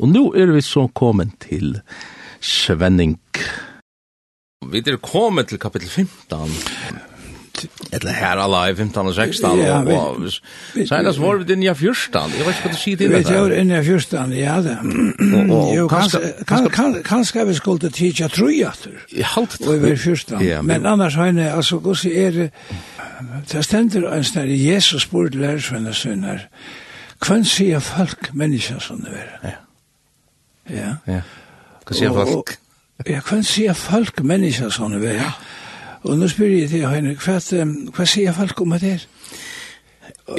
Og nå er vi så kommet til Svenning. Vi er kommet til kapittel 15. Eller her alla i 15 og 16 ja, og senast var vi inn i 14. Jeg vet ikke hva du sier til det. Vi var inn i 14, ja det. Jo, kanskje vi skulle tidsja trojater. Ja, halvt. Og vi var ja, Men annars har jeg, altså, gos er, det stender en snar, Jesus spurte lærersvenner sønner, hvem sier folk mennesker som det er? Ja. Ja. Ja. Hva sier folk? Ja, hva sier folk, mennesker sånne vei? Ja. Og nå spyr jeg til henne, hva, hva sier folk om det her?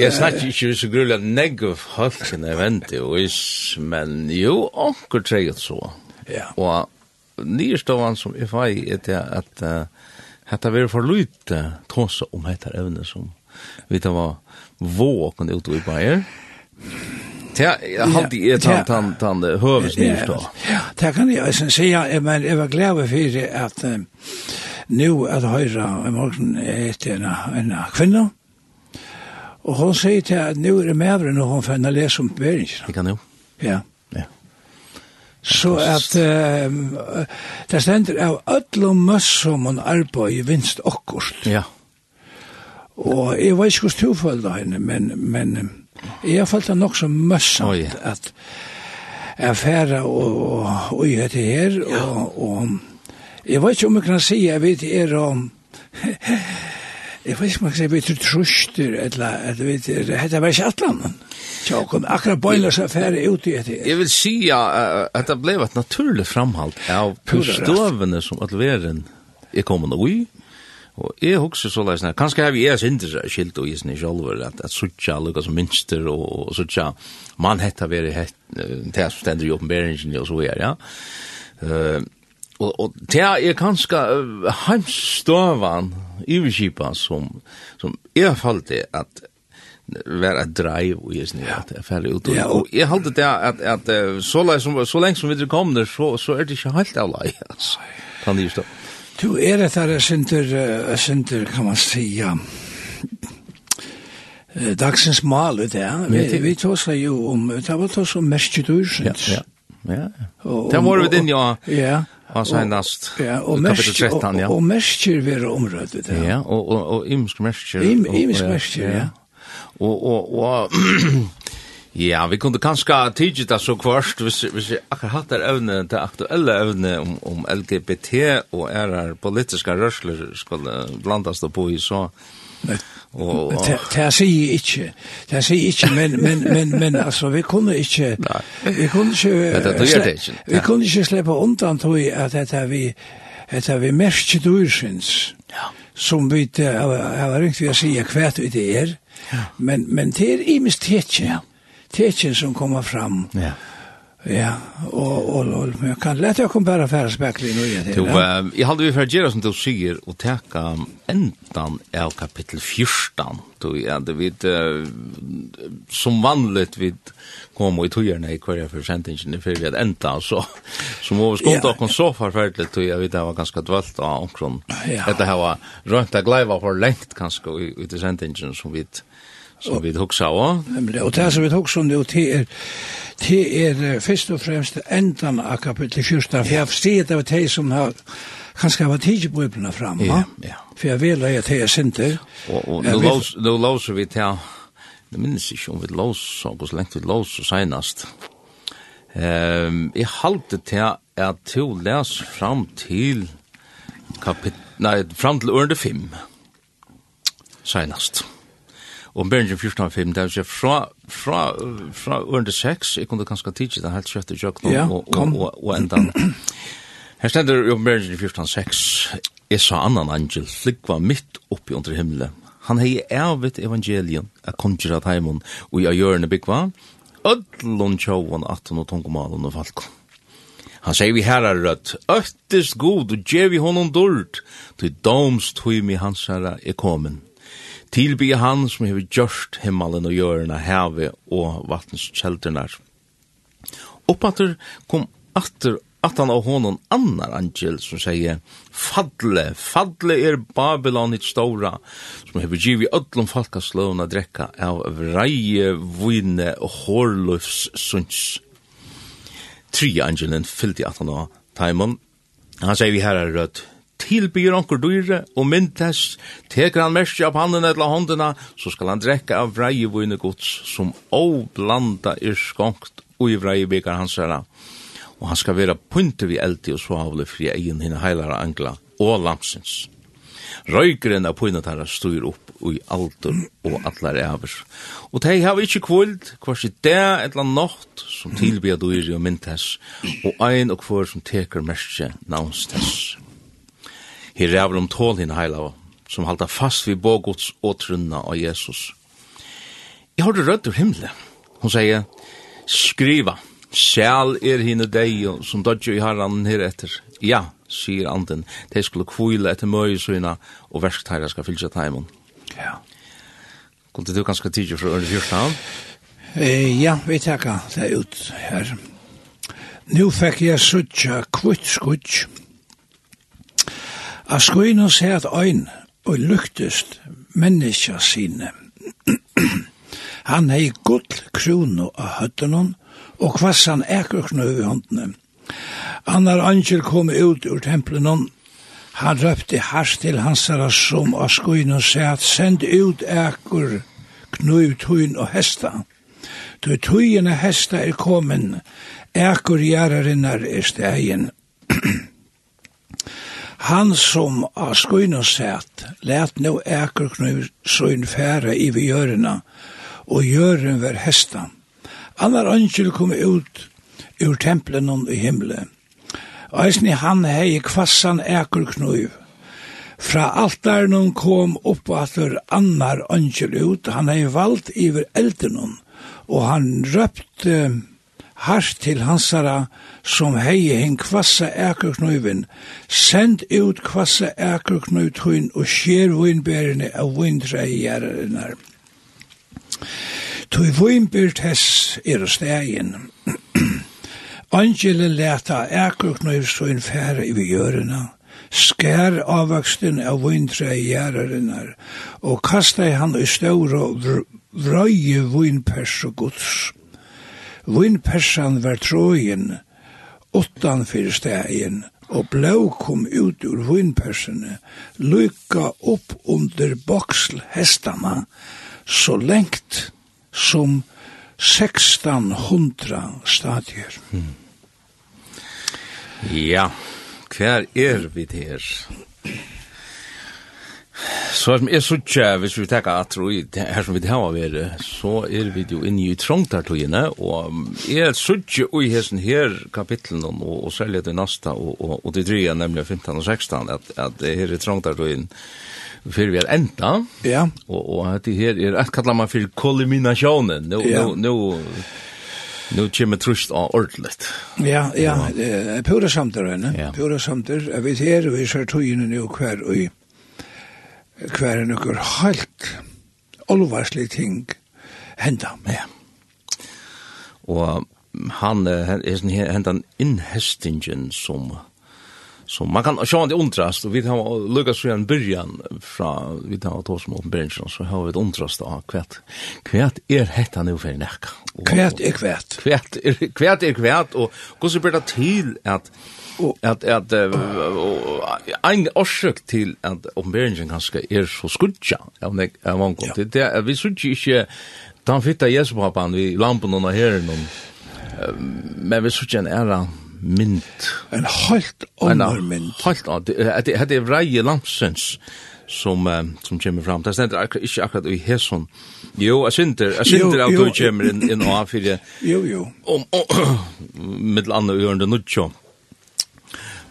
Jeg snakker ikke så grulig at negv halken er is men jo, anker treget så. Ja. Og nyrstående som jeg fei er det at uh, hette vi for lite tåse om hette evne som vi tar var våken ut i Bayer. Ja, jag hade ju tant tant tant hövsnyr då. Ja, det kan jag sen säga men jag var glad för det att nu att höra i morgon är en en kvinna. Och hon säger till att nu är det mävren och hon får läsa om bergen. Det kan nu. Ja. Ja. Så att det ständer av öllum som hon arbeid vinst okkurst. Ja. Og jeg vet ikke hvordan tilfølge henne, men, men Jeg har følt det nok så møssamt oh, ja. at jeg færa og, og, i dette her, ja. og, og jeg vet ikke om jeg kan si, jeg vet er om, jeg vet ikke om jeg kan si, jeg vet ikke truster, eller, jeg vet, er, dette var ikke atlanen. Så kom akkurat bøyla seg færa ut i dette her. Jeg vil si uh, at det ble et naturlig framhalt av pustøvene som at veren er kommet og i, Og jeg husker så leisne, kanskje har vi jeg synder skilt og isen i sjolver, at, at suttja lukka som minster, og, og suttja man hetta veri hett, det som stender i oppenberingen og så er, ja. Uh, og, og det er kanskje uh, heimstøvan iverskipa som, som jeg falt det at var et drive og jeg snir at jeg ferdig ut. Ja, og jeg halte det at, at, at så, lenge som, så lenge som vi kom der, så, så er det ikke helt av lei, altså. Kan det jo stå? Du er det der synder, synder kan man säga. Dagsens mal ut det. Vi, vi tåsar jo om, det var tås om merskidur synd. Ja, ja. ja. Og, det var vi din, ja. Ja. Han sa näst. Ja, och merskir, ja. og, och merskir var området. Ja, ja og og og imsk merskir. Im, imsk merskir, ja. ja. og og och Ja, vi kunde kanskje tidsi det så kvart, hvis, hvis jeg akkurat hatt er evne, det aktuelle evne om, om LGBT og er politiska rørsler skulle blandas det på i, så... Og det sier ikke. Det sier ikke, men men men men altså vi kunne ikke vi kunne ikke det, det det ikke. vi kunne ikke slippe undan tog at dette vi dette vi merker dyrsyns. Ja. Som vi har ringt vi å si hva det er. Men men det er imest tetje. Ja tekin som kommer fram. Ja. Ja, og og og men kan leta kom bara færa spekli nú Du, til. Jo, vi for å gjøre som du sier, og teka endan av kapittel 14. du, ja, det vet, uh, som vanligt vit kom og tøyna i kvarja for sentingen fyrir við enda så sum ja. skunda så so forferdeligt jeg vet, det var ganska dvalt av omkron. Ja. Dette her var rønt av gleiva for lengt kanskje, i, i, til sentingen som vi, som vi hugsa av. Nemlig, og det som vi hugsa om det, det er, det er først og fremst endan av kapittel 14, for jeg forstår det det som har kanskje var tidsi på ibna fram, ja, ja. for jeg vil at det er sinter. Og, og nå låser vi til, det minnes ikke om vi låser, og hvor lengt vi låser senast. Um, jeg halte til at to les fram til kapit, nei, fram til ørende 5, senast. Ja om Bergen 1405, det er jo fra, fra, fra under 6, jeg kunne kanskje tidsi det helt kjøtt i kjøkken ja, og, og, og, og enda. Her stender jo om Bergen 1406, jeg sa annan angel, flikva mitt oppi under himmelen. Han hei evet evangelien, a kongjera taimon, og jeg gjør gjørne byggva, ödlun tjauan, atten og tongomalen og falkon. Han sier vi herra rødt, øttest god og djevi honom dord, til domstøymi hans herra er komin. Tilby han som hever gjørst himmelen og gjørna heve og vattens kjelderne. Oppater kom atter at han av honom annar angel som sier Fadle, fadle er Babylon hitt stora som hever giv i öllum falkasløvna drekka av vreie vune og hårløfs sunds. Tri angelen fyllt i at han av Taimon. Han sier vi her er rødt tilbyr onkur dyre og myndtest, teker han mersi av handen eller håndena, så skal han drekka av vreivune gods som oblanda er skonkt ui vreivekar hans herra. Og han skal vera punte vi eldi og svahavle fri egen hina heilara angla og lamsins. Røykeren av punnet herra styr opp ui alder og allar eivers. Og tei hava ikkje kvöld, kvars i dag etla nokt som tilbyr dyre og myndtest, og ein og kvar som teker mersi navnstess. Her er om tål hinn heila, som halda fast vi bågods åtrunna av Jesus. Jeg hørte rødt ur himmelen. Hun sier, skriva, sjæl er hinne deg, som dodger i herran her etter. Ja, sier anden, de skulle kvile etter møy og verskteira skal fylse taimon. Ja. Kunde du ganske tidsi fra Ørne 14? Eh, ja, vi takka det ut her. Nå fikk jeg suttja kvitt skutt av skoina sæt øyn og luktest menneska sine. han hei gull krono av høttenon og kvassan ekrokna over håndene. Annar angel kom ut ur templenon, Han røpte hars til hansara som av skoin og sæt, send ut ekur, knuv tuin og hesta. Tu tuin og hesta er komin, ekur gjerrarinnar er stegin. Han som av skoinen sett, let nå ekerknur søgn færa i vi gjørina, og gjøren ver hesta. Annar angel kom ut ur templen i himle. Eisni han hei kvassan ekerknur. Fra altaren kom opp atur annar angel ut, han hei vald iver elden og han røpte hart til hansara som hei hinn kvassa ekerknøyvin, send ut kvassa ekerknøytun og skjer vinberene av vindre i gjerrinar. Tui vinbert hess er stegin. Angele leta ekerknøyvstun fære i gjørina, skær avvaksten av vindre i gjerrinar, og kasta han i ståra vrøye vinpers og gods. Vinpersan var trojen, åttan fyrir stegin, og blå kom ut ur vinpersene, lykka opp under boksl hestana, så lengt som 1600 stadier. Hmm. Ja, hver er vi her? Så som jeg sutja, hvis vi tenker at i her som vi har vært, så er vi jo inne i trongtartøyene, og jeg sutja i hessen her kapitlen, og, og særlig til nasta, og, og, og det dryger nemlig 15 og 16, at, at her er trongtartøyene, för vi är ända. Ja. Och och att det här är att kalla man för kolliminationen. Nu nu nu nu kommer trust av ordlet. Ja, ja, pura samtar, ne? Pura samtar. Vi ser vi ser tøyene nu kvar og hver enn ukur heilt olvarslig ting henda. Ja. Og han, hendan innhestingen som Så man kan sjå det undrast, og vi har lukket så en byrjan fra, vi har tås åpen byrjan, så har vi et undrast av kvært. Kvært er hetta nu for nekka. Kvært er kvært. Kvært er kvært, er kvært og hvordan blir det til at at at ein orsøk til at omberingen kanskje er så skudja av nek av vankom. Det er vi synes ikke den fitta Jesu-papan vi lampen under herren men vi synes ikke en æra mynd. En halt annar mynd. Halt annar, Det er vreie lampsens som um, som kommer fram. Det ständer akkurat inte akkurat i Hesson. Jo, jeg synder, jeg synder at du kommer inn in og avfyrir. det. Jo, jo. Om andre andra görande nutcho.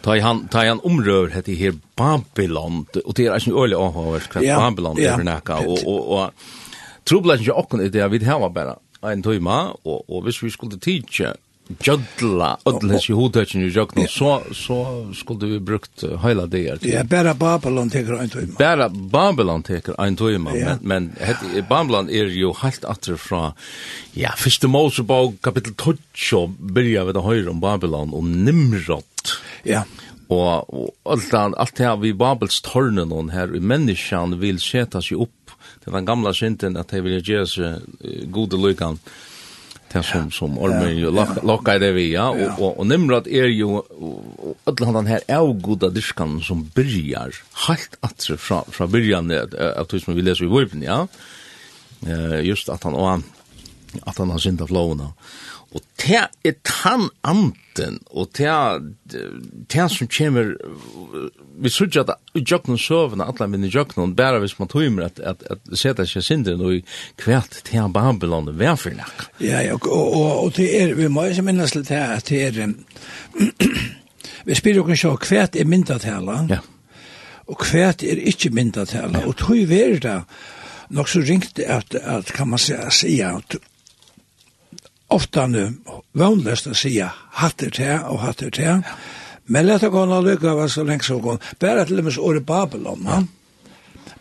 Ta han ta han omrör heter här Babylon och det är ju öle av vad ja, Babylon ja. över näka och och och trubblar inte också det vi har bara en timme och och visst vi skulle teacha jodla odles i hodøkken i jøkken, så, så skulle vi brukt heila det her. Ja, bara Babylon teker en tøyma. Bara Babylon teker en tøyma, ja. men, men het, Babylon er jo helt atter fra, ja, første Mosebog, kapitel 12, byrja vi da høyre om Babylon, og Nimrod. Ja. Og, og alt, alt det her vi Babels tårnen her, menneskene vil seta seg opp til den gamla synden at de vil gjøre seg gode lykkene det som som ormen ju lockar det vi ja. Och och, och Nimrod är ju alla han här avgoda diskan som börjar helt att från från början att att som vi läser i Bibeln ja. Eh just att han och at han har synda flåna. Og det er tann anten, og det er som kommer, vi sørger at i jøkken søvende, alle mine jøkken, bare hvis man tøymer at, at, at seta seg synder noe kvært til Babylon, hver for nek? Ja, ja, og, og, og det er, vi må ikke minnes litt her, at det er, vi spyrir jo sjå, kvært er myndatala, ja. og kvært er ikke myndatala, ja. og tøy verda, det, nok så ringt at, at kan man säga, at, att ofta nu vanligast att säga hatter te och hatter te. Ja. Men lätta gå alla lycka var så länge så går. Bara till och med året Babylon. Ja.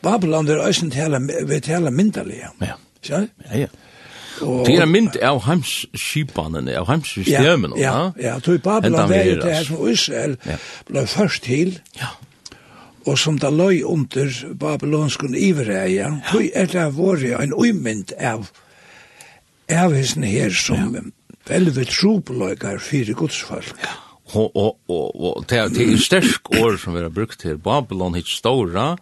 Babylon är ösen till vi till myndaliga. Ja. Så? Ja, ja. Og, det er mynd av heims skipanene, av heims systemen. Ja, ja, ja. Så i Babylon er det her som Israel ja. ble først til, ja. og som da løy under babylonskun iverreia, ja. så er det våre en uimynd av heims avhisen her som ja. velve tropeløygar fyrir godsfolk. Ja. Og, og, og, og det er sterk år som vi har brukt her. Babylon hitt stora,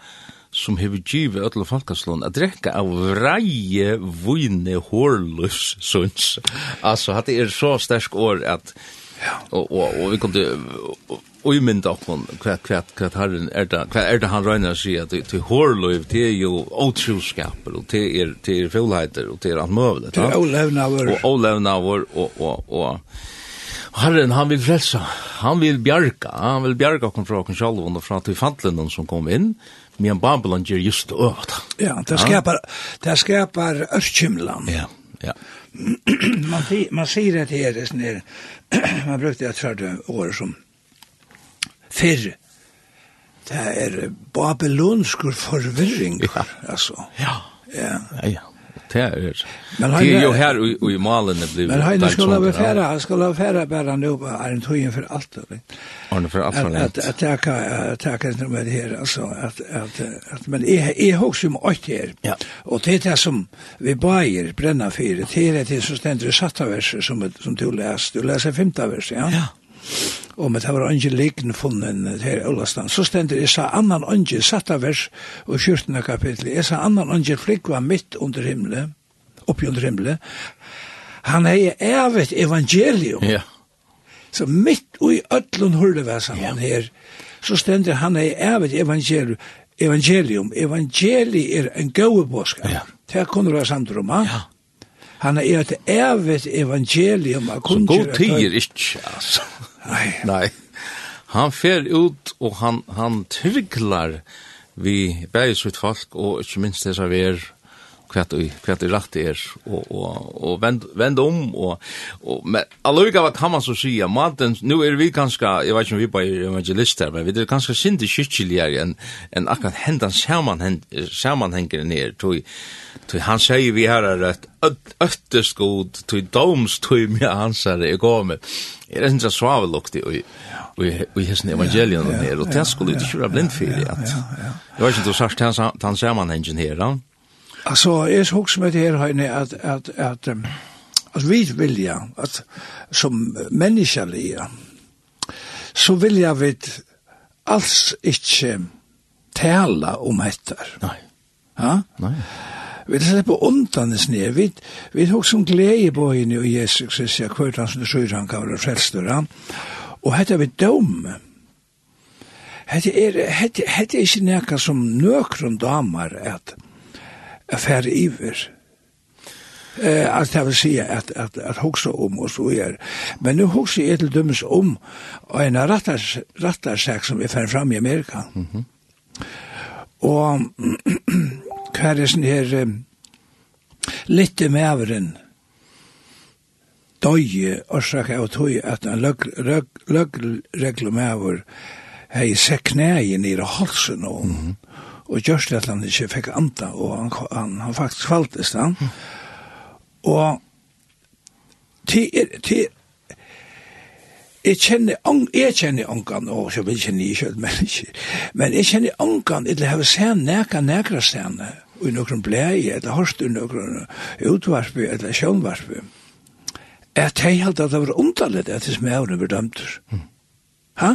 som hever givet ötla folkaslån at drekka av vreie vune hårløs sunds. Altså, at det er så sterk år at Ja. Og, og, og vi kunne uimynda okkon hva, hva, hva, herren er det, hva er det han røyner seg at til hårløyv, det er jo åtruskaper, og det er, det er fullheiter, og det er alt møvlet. Det er ålevnavur. Og och og, og, og, Herren, han vil frelsa, han vil bjarga, han vil bjarga kom fra okkon sjalvun og fra til som kom inn, men Babylon gjør just øvd. Ja, det skapar, det skapar ørkymlan. Ja, ja. man, man sier här det er, man brukte et fjerde år som fyrr. Det er babylonskur forvirring, ja. altså. Ja. Ja, ja. ja. Det er, men han, det er jo her og, i malene blir Men han skal lave færa, han skal lave færa bare nå på en Tøyen for alt. Arne for alt for alt. At jeg kan ikke med det her, altså. At, at, at, men jeg, jeg hokser om alt her. Ja. Og det er det som vi bager brenna fyrir, det er det som stender i satta verset som, som du leser. Du leser femta verset, ja? Ja og med det var ikke likn funnen til Ølastan. Så stender jeg sa annan ånge, satt av vers og 14. kapittel, jeg sa annan ånge flikva mitt under himmelen, oppi under himmelen, han hei evet evangelium. Ja. Så mitt og i ötlun hurlevesan ja. her, så stender han hei evet evangelium, evangelium, evangeli er en gode boskap. Ja. Det kunne være samt om, ja. Han er et evet evangelium. Så god tid er ikke, altså. Nei. Nei. Han fer ut og han, han trygglar vi bæg sitt folk og ikke minst det som er kvært og kvært er rett er og og og vend vend om og og men alluga vad kan man så sjá maten nu er vi kanskje eg veit ikkje om vi på evangelister men vi er kanske sinte kyrkligare en en akkurat hendan sjáman händ skärman hänger ner tog tog han seier vi här är rätt öttest god tog doms tog mi ansar er är er er det inte svavellukt i vi vi hesn evangelion ner og det skulle inte köra blind ja det att jag vet inte så sagt han han skärman hänger Alltså är så också med det här hörni att att att att vi vill ja att som människoliga så vill jag vet alls inte tala om detta. Nej. Ja? Nej. Vi det slipper undan det snä Vi, vi tog som glädje på i og Jesu Kristi, jeg kvart hans nøsøyre han kan vara frälstor Og hette er vi dom. Hette är hette, hette är inte näka som nøkron damar att affär iver. Eh, alltså jag vill säga att att att huxa om och så är. Men nu hoksa jeg til dømes om og en rattarsak som vi ferdig fram i Amerika. Mhm. Mm och kvar är sån här um, lite litt med avren døye årsak av tøy at en løgreglemæver løg, løg, hei seg knægen i halsen og mm -hmm og gjørst at han ikke fikk anta, og han, han, han faktisk kvalt i stand. Mm. Og til, til Jeg kjenner, jeg kjenner ångan, og så vil kjenner jeg selv, men ikke. Men jeg kjenner ångan, eller har sett nækka nækra stene, og i noen blei, eller hørst og noen utvarsby, eller sjønvarsby, at jeg held at det var underlig at det som jeg var dømter. Ha?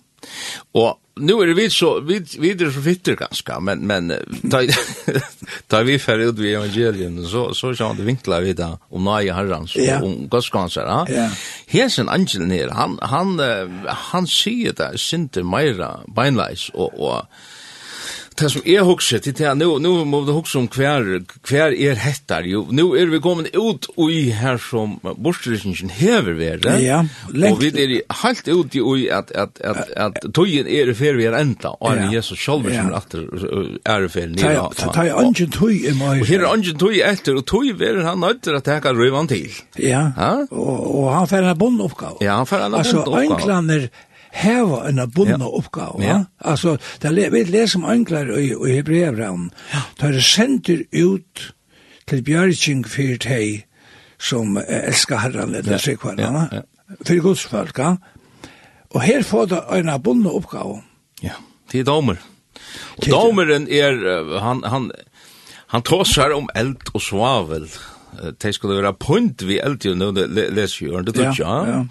Og nu er det vi så vi vi är så fitter ganska men men da ta vi för ut vi evangelien, så så så det vinklar vi da om nøye herran så yeah. om Guds kanser ja. Hesen angel nere, han han han sier det synte meira beinleis og, og, det som er hugset, det er, nu, nu må vi hugsa om hver, hver er hettar, jo, nu er vi kommet ut i her som bortstrykningen hever være, ja, lengt. og vi er helt ut i at, at, at, at tøyen er i fer vi er enda, og ja. Jesus sjálf som atter er i fer nere. Ta er ungen tøy i meg. Og her er ungen tøy etter, og tøy er han nødt til at teka røyvan til. Ja, og og han fer en bondoppgave. Ja, han fer en bondoppgave. Altså, englander heva en bundna ja. oppgave. Ja. Altså, det le, vi leser om angler i, i Hebreavraun. Ja. Da er sender ut til bjørking fyrt hei som elskar herran eller ja. sikvarna. Ja. Ja. För Guds folk, ja. Og her får det en bundna oppgave. Ja, Det til domer. Og domeren er, han, han, han tåsar om eld og svavel. Det skulle være punt vi eld, jo, nå leser jo, det tror jeg. Ja, ja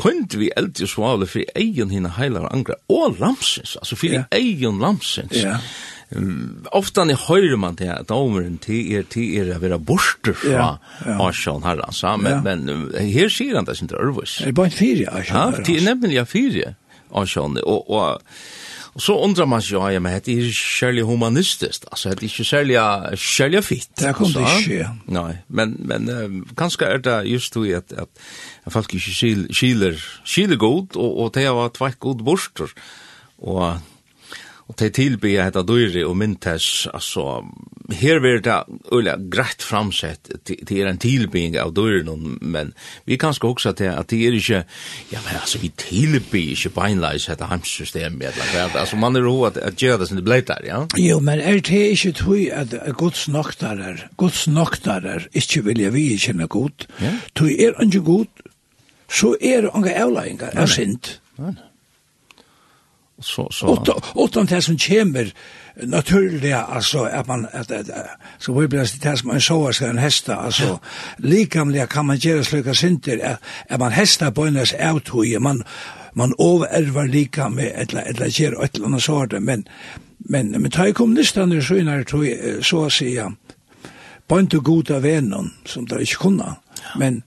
pynt vi eld i svale for egen hina heilar angra, og lamsins, altså for yeah. egen lamsins. Ja. Yeah. Um, Ofta ni høyrer man til at omeren til er til er å være borster fra ja, ja. Arsjån her, altså, men, ja. men her sier han det sin til Ørvus. Det er bare en fyrje, Arsjån. Ja, det er nemlig en fyrje, Arsjån, og, og Og så undrar man seg, ja, men det er særlig humanistisk, altså det er ikke særlig, særlig fitt. Det kom det ikke. Nei, men, men uh, kanskje er det just det at, at folk ikke skiler, skiler, skiler god, og, og det var tvekk god borster. Og Og til tilbyr hetta døyri og myntes, altså, her vil det øyla greit framsett til er en tilbyring av døyren, men vi kan skal også til at det er ikke, ja, men altså, vi tilbyr ikke beinleis hetta hamsystem, altså, man er hoved at gjør det som det blei der, ja? Jo, men er det ikke tøy at gods noktarer, gods noktarer ikke vilja vi kjenne god, tøy er ikke god, så er det unga avleggingar, er sint. Nei, nei så så utan det som kommer naturligt alltså att man att, at, at, så vi blir det som en show ska en hästa alltså likamliga kan man göra sluka synter att, att man hästa på en outhuje man man överärvar lika med eller eller ger ett eller annat sort men men men tar kom nästan det skönare tror jag så att säga på inte goda vänner som där inte kunna men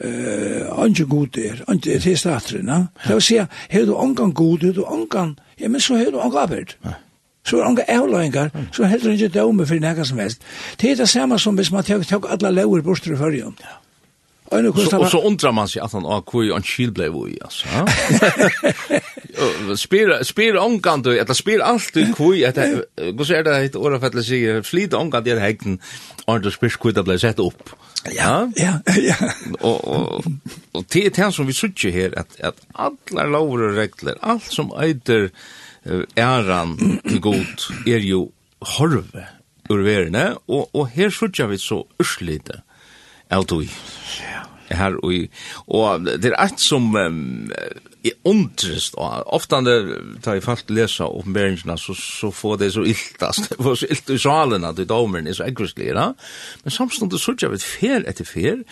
eh anje god der anje det er statrena det vil si her du ongan god du ongan ja men så her du ongan arbeid så er ongan avløyngar så heldur ikke døme for nekka som helst. Det er det samme som hvis man tek alle lauer bort til fyrjon ja. Og så undrar man seg at han har hvor en kjil blei vui, altså. Spyr omgang du, eller spyr alltid hvor, hvordan er det et årafettelig sier, flit omgang der hegden, og du spyr hvor det blei sett opp. Ja. Ja, ja. Och och det är det som vi söker her att att alla lover og regler, allt som äter æran til god är ju horve ur verne och och här söker vi så urslite. Autoi. Ja. Her og, og det er alt som um, jeg undrest, og ofta når da jeg falt lesa oppenberingsna så, så får det så iltast, det får så ilt i salen at det domeren er så eggvislig, ja? men samståndet så ikke jeg vet fer etter fer,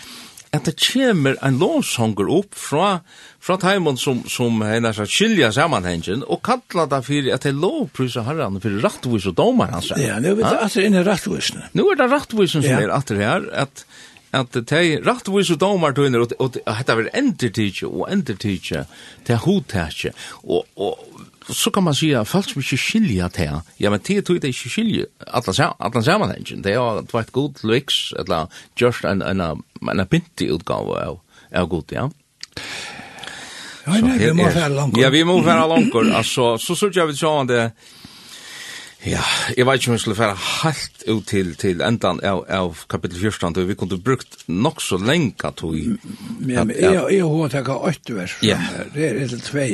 at det kommer en lovsonger opp fra, fra Taimon som, som henne sagt skilja sammanhengen, og kalla det for at det er lovprysa herran for rattvis og domar hans. Ja, nu er det atter inne rattvisene. Nu er det rattvisene som er atter her, at at de rettvis og domar tøyner, og dette vil endertidje og endertidje til hodtidje, og, og så kan man säga folk som ikke skilja til. Ja, men det tror jag inte skiljer alla, alla sammanhängen. Det er jo varit god lyks, eller just en, en, en en pinti utgave av, av god, ja. Ja, nei, vi må fære langkor. Ja, vi må fære langkor. altså, så sørger jeg vi vid det, Ja, jeg vet ikke om jeg skulle fære helt ut til, til endan av, av kapittel 14, og vi kunne brukt nok så lenge tog. Ja, men jeg, jeg har takket åtte vers fra yeah. det er etter tvei.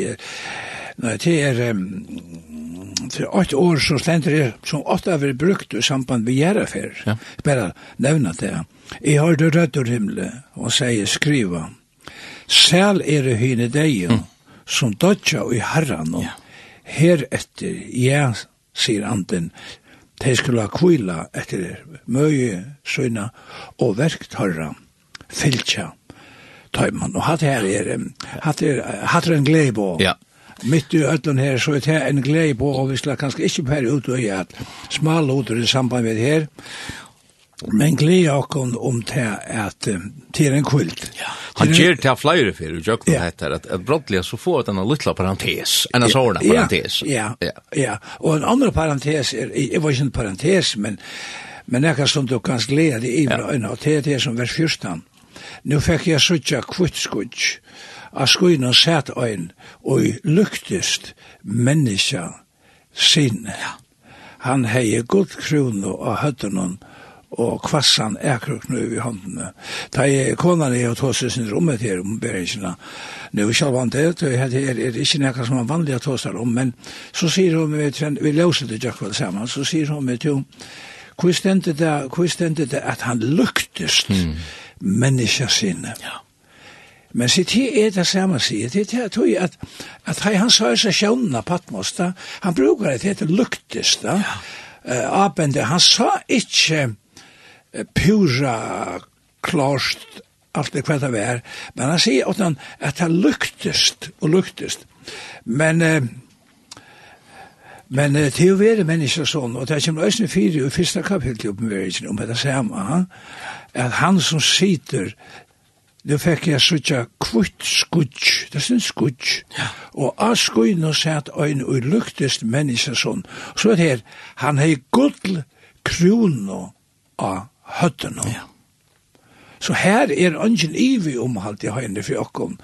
Nei, det er, um, til åtte år så stender det som åtte har vært brukt i samband med Gjerrafer. Ja. Bare nevne det. Jeg har det rødt og himmelig, og sier skriva, Sel er det hyne deg, mm. som dodja i herran, og ja. heretter, jeg ja, sier anden, de skulle kvila etter møye søyna og verktarra fylkja tøyman. Og hatt her er, hatt er, hatt er en glede på. Ja. Mitt i ödlen her, så er det en glede på, og vi skal kanskje ikke pære ut og gjøre at smal ut i samband med her, Men glede åkken om til at til en kult. Ja. Han gjør til flere for, og Jøkken ja. heter, at, at brottelig så får denne lytla parentes, en sårne parentes. Ja, ja, ja. Og en andre parentes, er, jeg var ikke en parentes, men, men jeg kan som du kan glede det i Ja. øyne, og det er det som vers 14. Nå fikk jeg suttje kvutskudj, av skuinn og sett øyn, og i lyktest menneska sinne. Ja. Han hei god krono av høttenen, og kvassan ekrukknu i håndene. Da jeg konan er og tås i sin rommet her om beringsina. Nå er ikke vant det, og det er, er ikke nekka som er vanlig å tåsar om, men så sier hun, vi vi løser det jakvel sammen, så sier hun med jo, hvor stendet det, hvor stendet det at han luktest mm. menneska sinne. Ja. Men sitt her er det samme sier, det er tog at, at hei han sa seg sjånna Patmos, da, han brukar det, det luktes da, ja. uh, abende, han sa ikke, uh, pura klarst allt det kvätta vär. Men han sier at han at han luktest og luktest. Men eh, men det til å være människor sånn og det kommer ösnen fyra i første kapitlet i uppenbarelsen om det samma. at han som sitter Nu fekk jeg sutja kvitt skudj, det er en skudj, ja. og av skudjene satt øyn og luktest menneske sånn. Så er det her, han hei gull krono av høtten. Ja. Så her er ungen ivi om alt i høyne for jokken.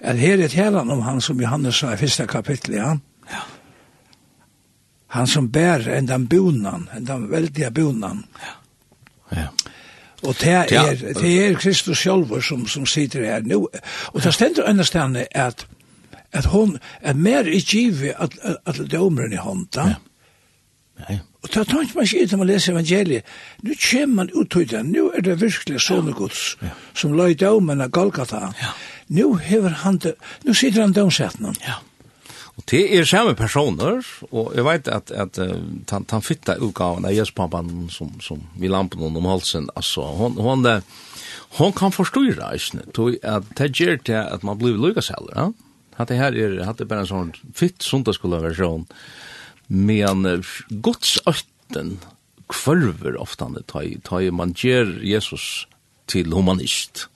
Er her er helan om han som Johannes sa i første kapittel, ja? Ja. Han som bær en den bonan, en den veldige bonan. Ja. Ja. Og det er, ja. det er Kristus sjølver som, som sitter her nå. Og det stender understående at at hon er mer i givet at, at, at dømeren i hånda. Ja. Ja, ja. Og det tar tankt man ikke etter man leser evangeliet. Nå kommer man ut til det. Nå er det virkelig sånne gods ja. som løy daumen av Golgata. Ja. Nå hever han det. Nå sitter han daumsetten. Ja. Og det er samme personer, og jeg vet at, at uh, han, han fytta utgaven av Jespappan som, som vi lampen om halsen, altså, hon, hon, hon kan forstyrra, ikke, tog at det gjør til at man blir lukasheller, ja? At det her er, at det bare en sånn fitt sundagsskolaversjon, ja? men godsøtten kvarver ofta ta ta man ger Jesus til humanist.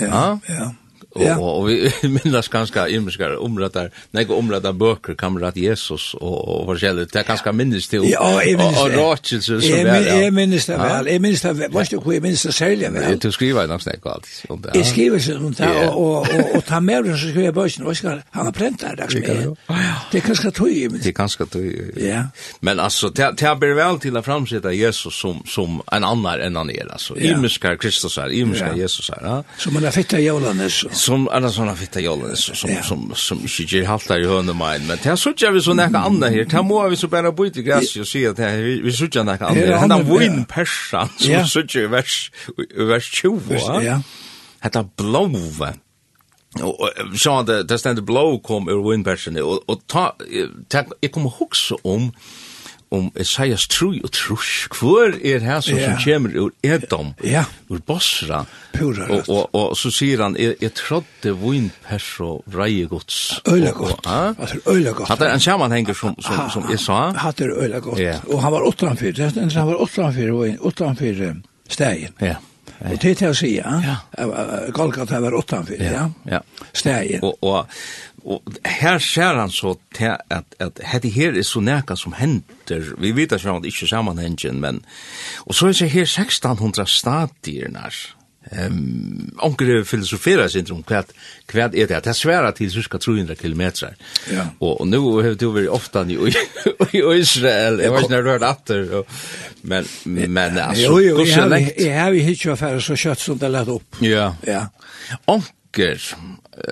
Ja, ja. ja. Og, ja. og, og vi minnes ganske immiskare omrättar nei, och omrättar böcker kamrat Jesus og, og forskjellig. Det er ganske minnes til ja, og, og, och Rachel så er. väl. Jeg minnes det vel. Jeg minnes det vel. Vet du hva jeg minnes det særlig vel? Du skriver nok snakk alt. om det. Jag skriver så og, og, og, og ta med det så skriver jag böckerna och ska han har präntat det där. Det kan ska tog men det er ganske tog. Ja. Men altså, det det blir vel til å framsätta Jesus som som en annan enn han er, altså. Ja. Immiskare Kristus är, ja. Jesus är. Så man har fitta jorden så som alla såna fitta jollen som som ja. som som halt halta i hörnen mine men det såg jag vi så näka andra här där må vi så bara byta gräs och se att här vi såg jag näka andra han har vinn persa som såg ju vers vers 20 ja. Hetta blåve Og så det där ständ blå kom ur vinn og och och ta jag kommer huxa om om Esaias tru og trus. Hvor er her som, yeah. som kommer ur Edom, yeah. ur Bosra? Pura og, og, og, så sier han, jeg, jeg trodde vinpers og vreie gods. Øyla godt. Altså, øyla godt. Hatt er en sammanhenger som, som, som jeg sa. Hatt er øyla godt. Yeah. Og han var åtteranfyr, han var åtteranfyr, åtteranfyr stegen. Ja. Og det er til å si, ja. Golgata var åttanfyr, ja. ja. Stegen. Og, og, Og her ser han så til at, at hette her er så nækka som henter, vi vet ikke om det ikke sammanhengen, men, og så er det her 1600 stadier nær, Ehm um, onkel filosofera sin om kvat kvat er det. Det svära til cirka 300 km. Ja. og, og nu har du vært ofta i i Israel. Jag vet när du atter, og, men men altså, jo, jo, jag har ju hittat affärer så kjøtt som det lett opp. Ja. Ja. Onkel onker,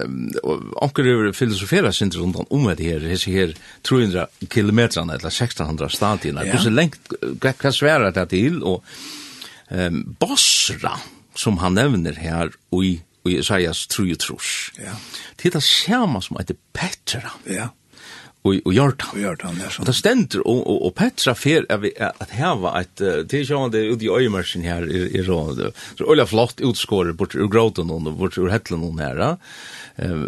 um, onker over filosofera sin rundt om det her, hese her 300 km eller 1600 stadierna, ja. hvordan lengt, hva sværa det til, og um, Basra, som han nevner her, og i, og Isaias 3 trus, ja. det er det samme som heter Petra. Ja og og Jordan. Og han ja. Og det stender og og, og Petra fer at at hava et til sjåande ut i øymarschen her i i råd. Så Ola flott utskåret bort ur gråten og bort ur hetlen hon her. Eh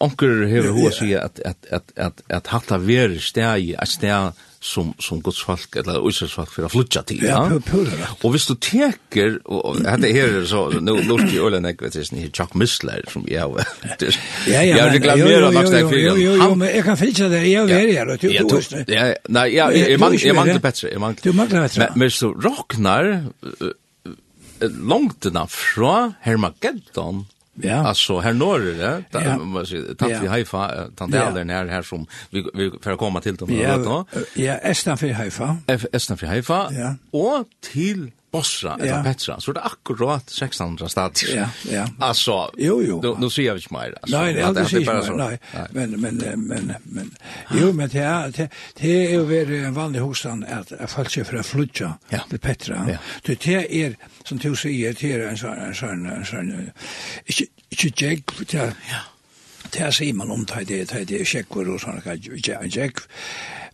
onkel hevur hus at at at at at hatta ver stæi, at stæi som som Guds folk eller Israels folk för flutja till. Ja, ja pura. Och visst du teker och hade här så nu lust i Öland jag vet inte Chuck Missler som jag Ja, ja. Jag reklamerar max där för. Ja, men jag kan fälta det. Jag är här och du. Ja, nej, ja jag ja, jag ja, bättre. Jag manglar. Du manglar bättre. Men så rocknar långt innan från Hermageddon Ja. Alltså här norr, ja. Där man ser tant vi Haifa, tant Elden här här som vi vi för komma till dem då. Ja, Estan för Haifa. Estan för Haifa. Och till Bosra eller ja. Petra så det är akkurat 600 stad. Ja, ja. Alltså jo jo. Nu, nu ser jag inte mer alltså. Nej, nej, det är bara så. Nei, Men men men men jo men det er, det, det jo ju en vanlig hostan at jag fallt för att flutja ja. til Petra. Ja. Det det er, som du sier, det er en sån en sån en sån inte inte jag ja. Det säger man om det det det är checkor og sånn, ikke jeg,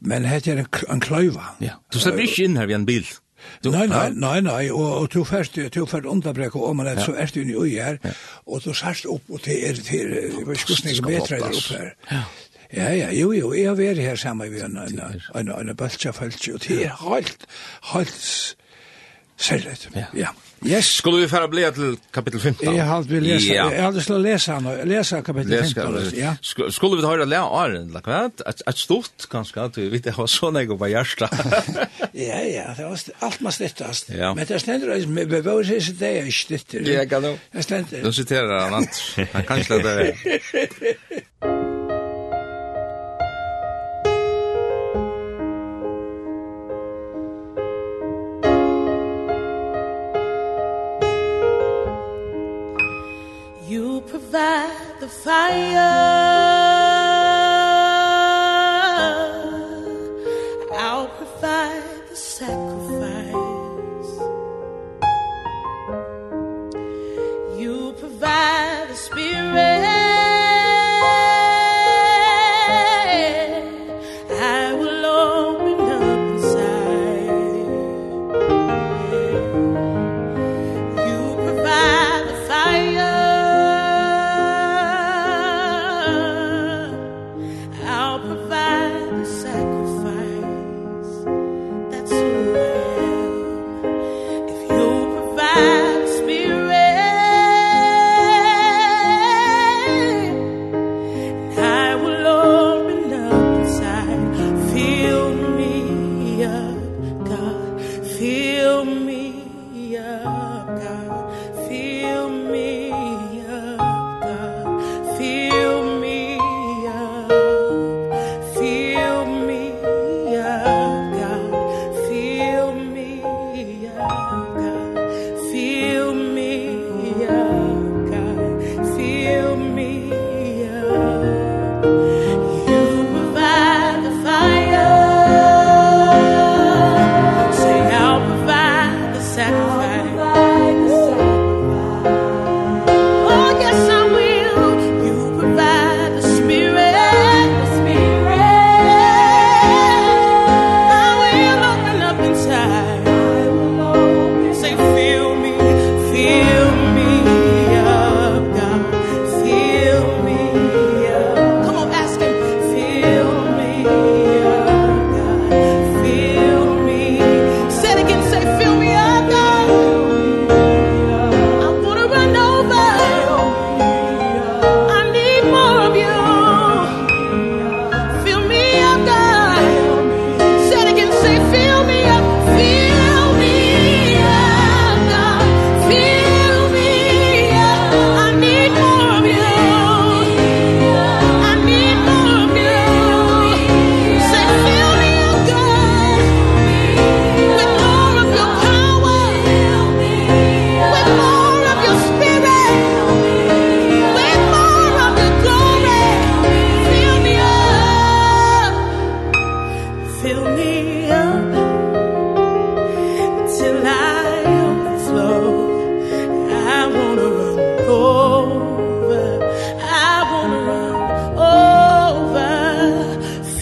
men det er en klöva. Ja. du det blir inte in här vid en bil. Du, nei, nei, nei, nei, og, og du først, du først underbrek og om han så er du inne i øyer, ja. og du sørst opp, og det er, det er, jeg vet ikke hvordan jeg bedre er opp her. Ja. Ja, ja, jo, jo, jeg har vært her sammen med en, en, en, en, en bøltja og det er helt, helt særlig. Ja. ja. Yes. Skulle vi fara bli til kapittel 15? Jeg har aldri lesa, ja. jeg har aldri slå lesa han, lesa kapittel 15. Lesa, ja. Skulle vi høyre lea åren, lakka vet? Et, et stort, kanskje, at vi vet, jeg har så nego på hjärsta. ja, ja, det var alt man snittast. Ja. Men det stendur, vi bevår seg ikke det jeg snittir. Ja, kan du? Det stendur. Du siterer han, han kan slett det. fire.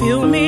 you mean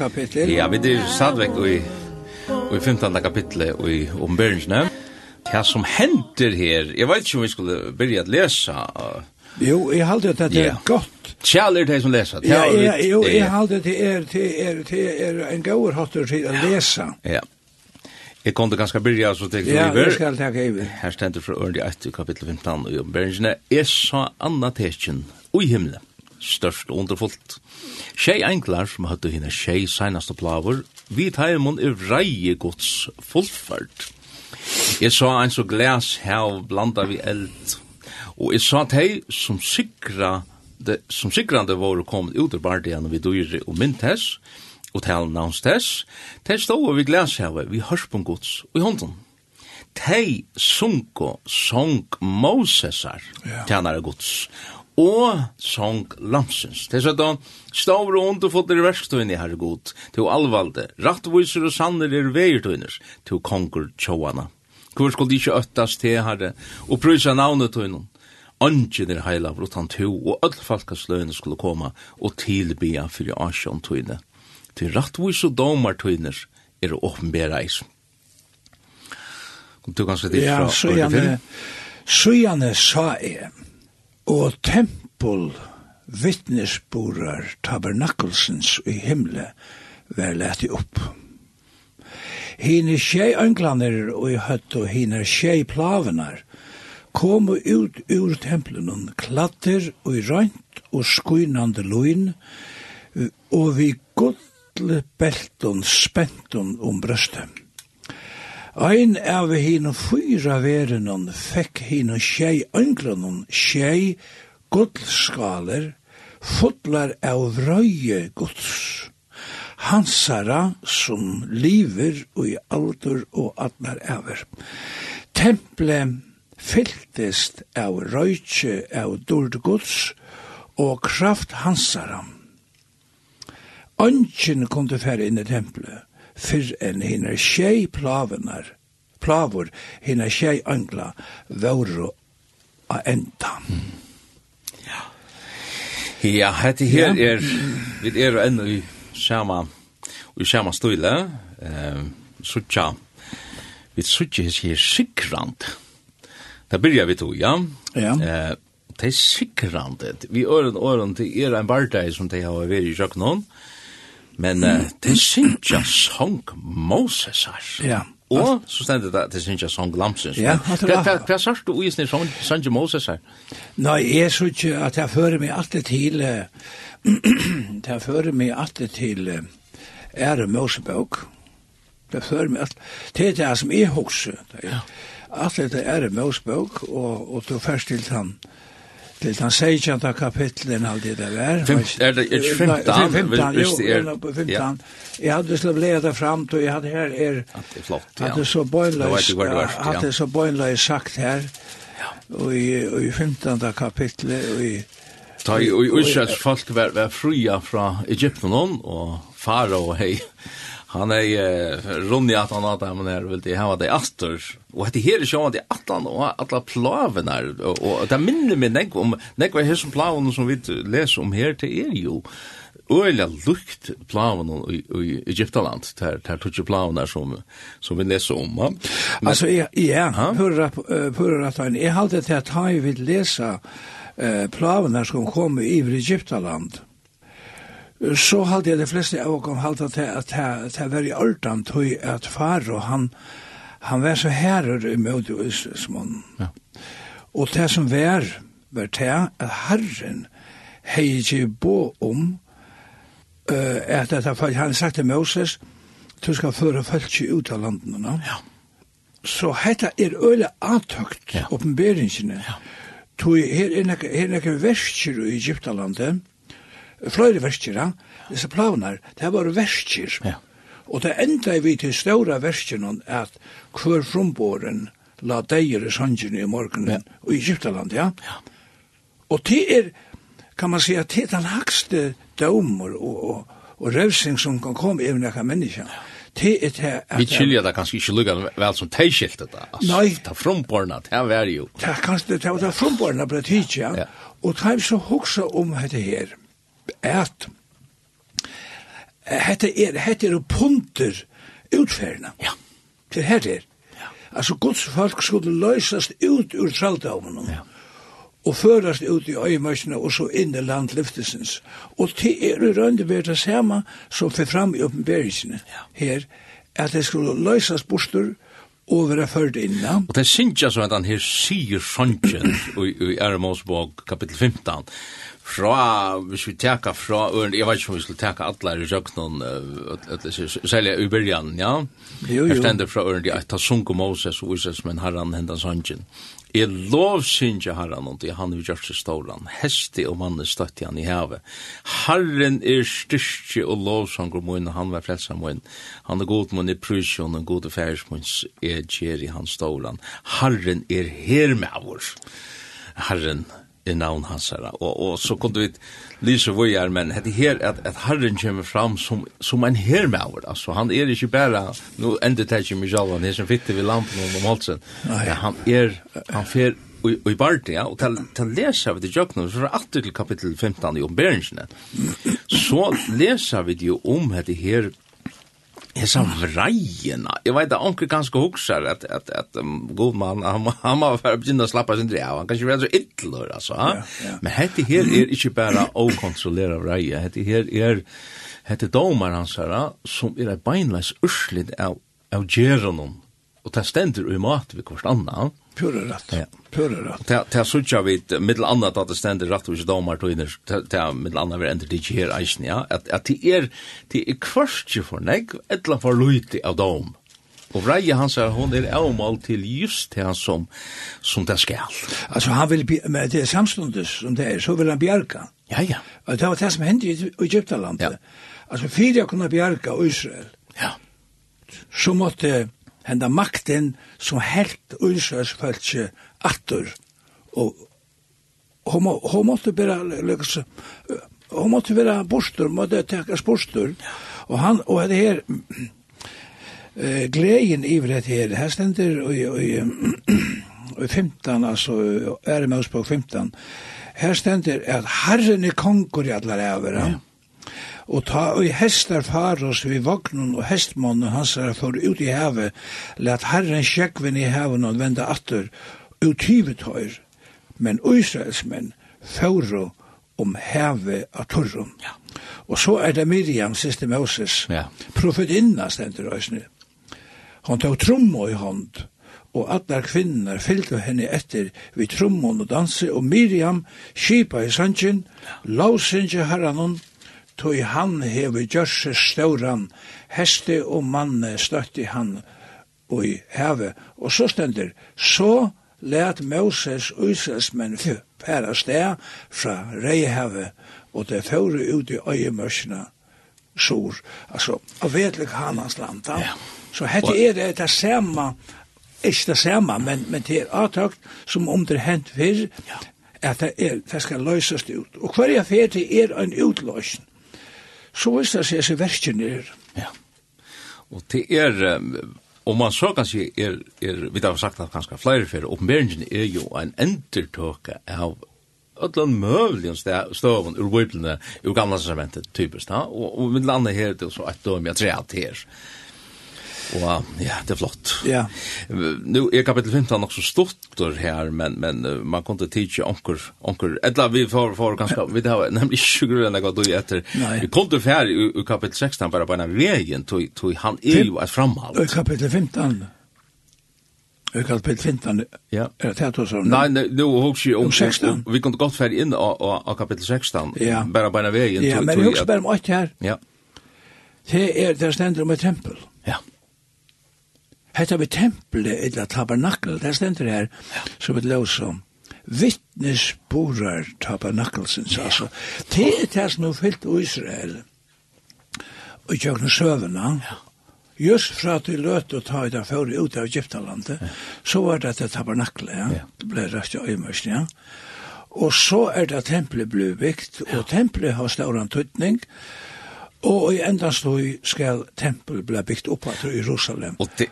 kapittel. Ja, vi er sadvekt i, i 15. kapittel i omberingsne. Det som henter her, jeg vet ikke om vi skulle begynne å lese. Jo, jeg halte at det er godt. Kjell er det som leser. Ja, ja, jo, jeg halte at det er, det er, det er en gauer hotter til å lese. Ja. Jeg kom til ganske byrja, så tenk du Ja, det skal jeg takke iver. Her stender fra Ørndi 1, kapittel 15, i omberingsne. Jeg sa Anna og oi himmelen størst og underfullt. Tjei englar som hadde henne tjei seinaste plaver, vi taimon er reie gods fullfart. Jeg sa ein så glas her blanda vi eld, og jeg sa tei som sikra det som sikrande var kommet ut ur bardian vi dyr og myntes, og tal navns tess, tei stå vi glas her, vi hørspun gods og i hånden tei sunko song Mosesar yeah. tjenar gods og sång lamsens. Det er sånn, stavr og underfot i verkstøyne, herre god, til alvalde, rattviser og sanner er veiertøyner, til konger tjåana. Hvor skulle de ikke øttes til, herre, og prøysa navnet tøynen? Angen er heilav, utan to, og öll falkasløyne skulle koma, og tilbya fyrir asjon tøyne. Til rattvis og domar tøyner er åpenbæra eis. Kom du kanskje dit fra? Ja, så gjerne, så gjerne sa jeg, og tempel vittnesborar tabernakelsens i himle var leti opp. Hine tjei ønglaner og i høtt og hine tjei plavenar komu ut ur templenon klatter og i rønt og skuinande loin og vi godle belton spenton om brøstet. Ein av hinn fyra verenon fekk hinn tjei ønglanon tjei gullskaler, fotlar av røye guds. Hansara som liver og i alder og atnar ever. Temple fyltist av røyke av dord guds og kraft hansara. Ønsken kom til færre inn i tempelet fyrr enn hinner tjei plavunar, plavur hinner tjei angla våru a enda. Mm. Ja, ja hette her ja. er, vi er enn i sama, i sama støyle, eh, suttja, vi suttja her sikrand. Da byrja vi to, ja? Ja. Eh, det er sikrand, Vi øren øren, til er en bardei som de har vært i kjøkkenen, Men uh, det synes jeg sång Mosesar. Ja. Og så stendet det, det synes jeg sång Lamsens. Ja, hva sørst du i sin sång Mosesar? Nei, jeg synes ikke at jeg fører meg alltid til, jeg fører meg alltid til ære Mosebøk. Det fører meg alltid, det er det som jeg husker. Ja. Alt dette er en møsbøk, og, og du først til han Til den 16. kapitlen av det der var. Er det 15? 15, jo, 15. Jeg hadde slått leda fram og jeg hadde her er... At det er flott, ja. At det så at det så bøgnløys sagt her, og i 15. kapitlet, og i... Ta i Israels folk var fria fra Egypten, og fara og hei Han er uh, runnig at han at han er vill det hava det astor Og hette her är ju at det atlan og atla plaven er. Og, og det minner meg nek om nek var her som plaven som vi läser om her til er jo. Øyla lukt plaven i, i Egyptaland der, der tog ju plaven där som som vi leser om. Men, alltså ja, ja, hörra hörra at han är halt det här tar vi läsa eh plaven som i Egyptaland så halte jeg de fleste av oss halte til at det var i ordan tog at och han, han var så herrer i møte som han. Ja. Og det som var, var det at herren hei ikke bo om uh, at dette folk, han sagt til Moses, du skal føre folk ut av landene. Ja. Så hetta er øyla atøkt, ja. oppenberingene. Ja. Tui, her er nekka versker i Egyptalandet, fløyre ja. disse planar, det var verskjer. Ja. Og det enda vi til ståra verskjeren at hver frumboren la deier i sandjene i morgenen ja. i Egyptaland, ja. ja. Og det er, kan man säga, det er den hakste dømer og, og, og revsing som kan komme i nekka menneska. Ja det er det at... Vi kylja det kanskje ikke lukka vel som teiskilt det, altså. Nei. Det er fromborna, det er jo. Det er kanskje det, det er fromborna på det tidsja, og det er så hoksa om dette her at hette er, hette er punter utferna. Ja. Det her er. Ja. Altså, Guds folk skulle løsast ut ur traldamen. Ja og førast ut i øyemørsene og så inn i landlyftelsens. Og det er i rønne ved det samme som fyrir fram i oppenberingsene ja. her, at det skulle løsas bostur og være ført innan. Og det synes jeg så at han her sier sånnsjen i, i Ermosbog kapittel 15, fra, hvis vi teka fra, jeg vet ikke om vi skulle teka alle i røknon, særlig i byrjan, ja? Jo, jo. Jeg stender fra øren, jeg ta sunko Moses og Ises, men herran hendan sangen. Jeg lov synge herran, og det han vi gjør seg stålan, hesti og mannen støtti han i havet. Herren er styrstje og lovsanger mun, han var frelsa mun, han er god mun i prysjon, og god i færsmunns er gjer i hans stålan. Herren er her med vår. Herren er i navn hans her. Og, og så kunne vi lyse hvor jeg er, men det her at, at Herren kommer fram som, som en hermauer. altså han er ikke bare, nå ender det ikke mye selv, han er som fitte ved lampen om halsen, ja, han er, han fer i Barti, ja, og til, til leser vi det jøkken, så er det til kapittel 15 i omberingsene, så leser vi det jo om dette her, Jeg sa vreina. Jeg vet at onker ganske huksar at, at, at um, god mann, han, han må være begynne å slappa sin drev. Han kan ikke være så ytler, altså. Ja, ja. Men hette her er ikke bare å kontrollera vreia. Hette her er, hette domar hans her, som er beinleis urslid av, av geronon og det stender i mat vi kvart anna. Pura rett, ja. pura rett. Det er suttja vi, middel anna at det stender rett og ikke domar tøyner, det er mittel anna vi ender det ikke her eisen, ja, at, at det er, det er kvartje for nek, etla for luiti av dom. Og Reie han sier, hun er avmål til just det han som, som det skal. Altså han vil, med det samstundes som det er, så vil han bjerga. Ja, ja. Og det var det som hendte i Egyptalandet. Ja. Altså, fyrir jeg kunne bjerga Israel, ja. så måtte henda makten som helt ursøsfølse atter. Og hon, må, hon måtte bare liksom, hon måtte være bostur, måtte tekas bostur. Og han, og det her, uh, gleien i det her, her stender i, i, i 15, altså, er i Møsbog 15, her stender at herren er kongur i allar ævera. Ja Og ta og hestar faros vi vagnen og hestmannu hans er for ut i havet, let herren sjekven i haven og venda atter, ut hivet høyr, men Israels menn færo om havet av torrum. Ja. Og så er det Miriam, siste Moses, ja. profetinna stendur øysene. Han tog trommo i hånd, og alle kvinner fyllte henne etter vid trommon og danse, og Miriam skipa i sannsyn, ja. la herranon, tog han hever gjørse stauran, heste og manne støtti han i heve. Og så stendur, så let Moses Israelsmenn færa sted fra reiheve, og det fører ut i øyemørsene sur, altså, av vedlik hanans land. Ja. Så hette er det det samme, ikke det samme, men, men det er avtakt som om det hent fyrr, ja at det, er, det skal løsast ut. Og hver jeg fer til er en utløsning så er det seg verken er. Ja. Og det er, om man så kan si, er, er, vi har sagt at ganske flere fyrir, åpenberingen er jo en endertøke av ödlan mövligen stövan ur bibeln ur gamla testamentet typiskt. Og, og med landet her, det så ett döm jag tror att det Og ja, det er flott. Ja. Nu er kapitel 15 också stort här men men man kunde teacha onkel onkel eller vi får får ganska vi har nämligen grunn av hva du heter. Vi kunde för i kapitel 16 bara på en vägen tog tog han är ju Og i Kapitel 15. Jeg kallt Pelt Fintan, ja. er det hatt så? Nei, nei, nu hos jeg om 16. Vi kunne godt fære inn av kapitel 16, ja. bare beina veien. Ja, men jeg hos bare om 8 her. Ja. Det er, det stender om et tempel. Ja. Hetta við tempelet, eller tabernakel, det stendur her, som vi løs om. Vittnesborar tabernakelsens, altså. Det er det som er fyllt i Israel, og kjøkken søvnene, ja. Just fra at de løt og ta i det før ut av Egyptalandet, så var det det tabernakel, ja. ja. Det ble rett og øymørs, ja. Og så er det tempelet ble bygd, og tempelet har stående tøtning, og Og i enda stod skal tempel bli bygd opp i Jerusalem. Og det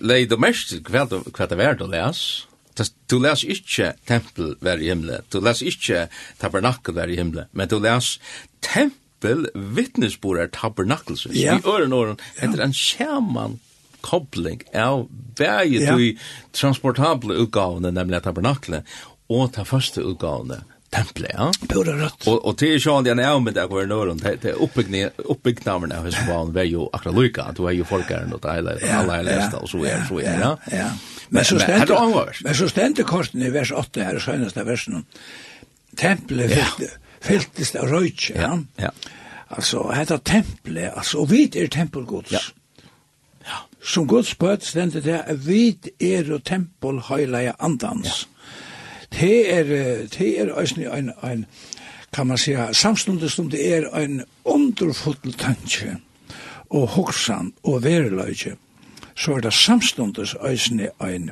leid og mest hva det var du les. Du les ikke tempel være i himmelen, du les ikke tabernakel være i himmelen, men du les tempel vittnesbord er tabernakelsen. Ja. I øren åren etter en sjaman kobling av vei ja. transportable utgavene, nemlig tabernaklet, og ta første utgavene, tempelet, ja. Pura rødt. Og, Och och till Sean den är med där hver norr det er uppbyggnaden av hos barn, vi hus var var ju akra lucka att var ju folkaren och alle er lest, og så er, så er, ja. Ja. Men så ständ Men men så stendte korten i vers 8 här søgneste versen. tempelet Templet fylltes av röjtje, ja. Ja. Alltså heter altså, og vid er tempelgods. Ja. Ja. Som Guds bøtt stendet det, vi er jo tempel høyleie andans. Ja det er, det er en, en, kan man säga, samstundes som det er en underfull tanke og hoksan og vereløyge, så er det samstundes øysene en,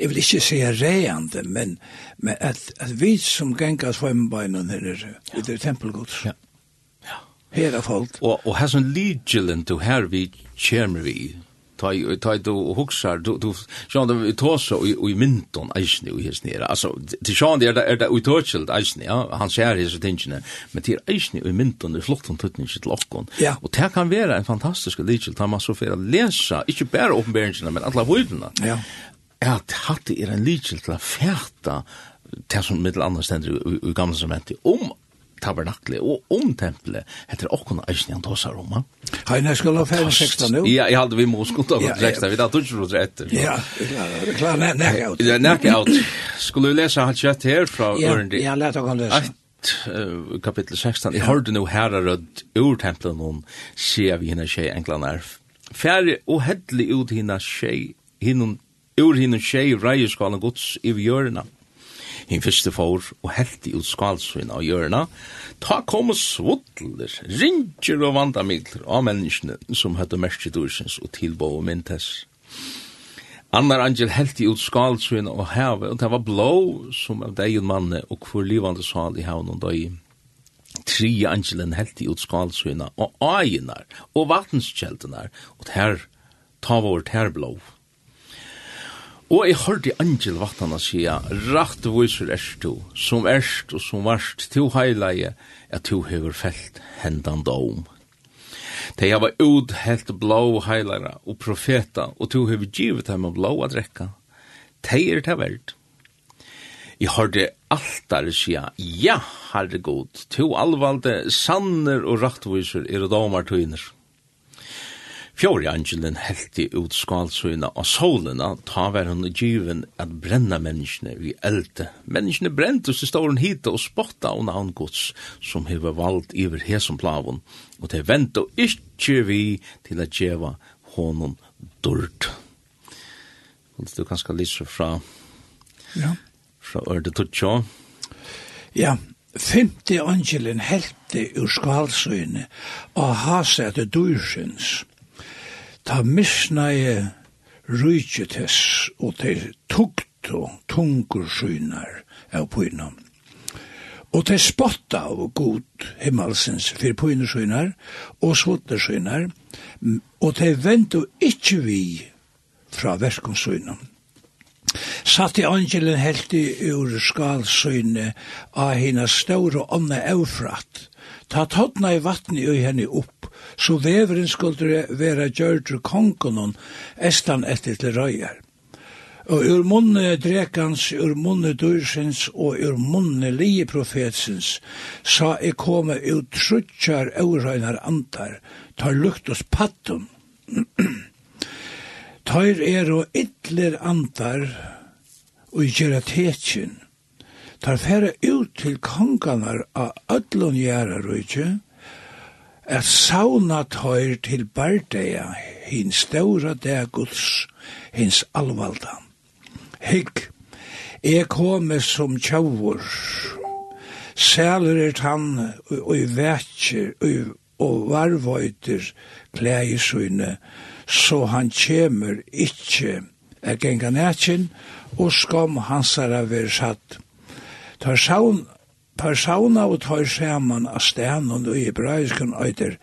jeg vil ikke si reande, men, men at, at vi som gengar svømmebeinen her, det er tempelgods. Ja. ja. Her er folk. Og, og her som ligelen du her vi kommer vi ta ta du huxar du du sjón du tosa og i minton eisni og his nera altså til sjón der er der utorchild eisni ja han skær his tingene men til eisni og i minton er flott hon tutning sit lokkon og det kan vera ein fantastisk litil ta man så fer lesa ikkje berre openberingen men alla vildna ja. At hatte er ein litil til a fæta Det som mittel andre stender i gamle som om tabernaklet og om tempelet heter okkon eisen han tåsar om. Hei, nei, skal ha fem seksta nu? Ja, jeg hadde vi må skunta på seksta, vi tar tusen rot etter. Ja, det er klart, nek out. Ja, nek out. Skulle vi lese hans kjøtt her fra Ørndi? Ja, let oss lesa. Uh, kapittel 16. Jeg hørte nå herre rødt ur tempelen noen sier vi henne tjei enkla nerv. Færre og heddelig ut henne tjei, henne ur henne tjei reieskalen gods i vjørna. Hinn fyrste for og helti ut skalsvinn av hjørna. Ta kom svotler, ringer og vandamidler av menneskene som høyde merke dursens og tilbå og myntes. Annar angel helti ut skalsvinn og heve, og det var blå som av degen manne og hvor livande sal i hevn og døy. Tri angelen helti ut skalsvinna og aginar og vattenskjeldenar, og ter her, ta vår ter blå Og jeg hørte Angel Vattana sia, rakt viser erst du, som erst og som varst, til heilige, at du hever felt hendan dom. De hava uthelt blå heilara og profeta, og du hever givet dem av blå a drekka. De er det verd. Jeg hørte altare sia, ja, herregud, to alvalde sanner og raktviser er domar tøyner. Fjori angelen helti ut skalsøyna og solena, ta var hun given at brenna menneskene vi elte. Menneskene brent så i hun hita og spotta hun han gods som hever vald iver hesum plavun, og det venta ikkje vi til at djeva honom durt. Vil du kanskje lyse fra ja. fra Ørde Tutsjå? Ja, femte angelen helti ur skalsøyna og haset dyrsins. Ja ta misnæje rujtjetes og til tukt og tungur synar av pyna. Og til spotta av god himmelsens fyr pynesynar og svottersynar, og til ventu ikkje vi fra verkonsynar. Satt i angelen helti ur skalsyne av hina store ånne eufrat, ta tådna i vattnet i henne opp, så veveren skulle være gjørtur kongonon estan etter til røyer. Og ur munne drekans, ur munne dyrsins og ur munne lije profetsins, sa e komme ut trutjar eurøynar antar, tar luktos pattum. tar er og ytler antar og gjerra tetsin. Tar færa ut til konganar av ödlun gjerra rujtje, at sauna tøyr til bardeia hin stóra deg Guds, hins alvalda. Hygg, jeg komme som tjavur, sæler er han og vetjer og varvøyter klægisøyne, så han kjemer ikkje er genga nætjen, og skam hans er av er satt. Tar saun persona og tar saman av stenen og i hebraisken øyder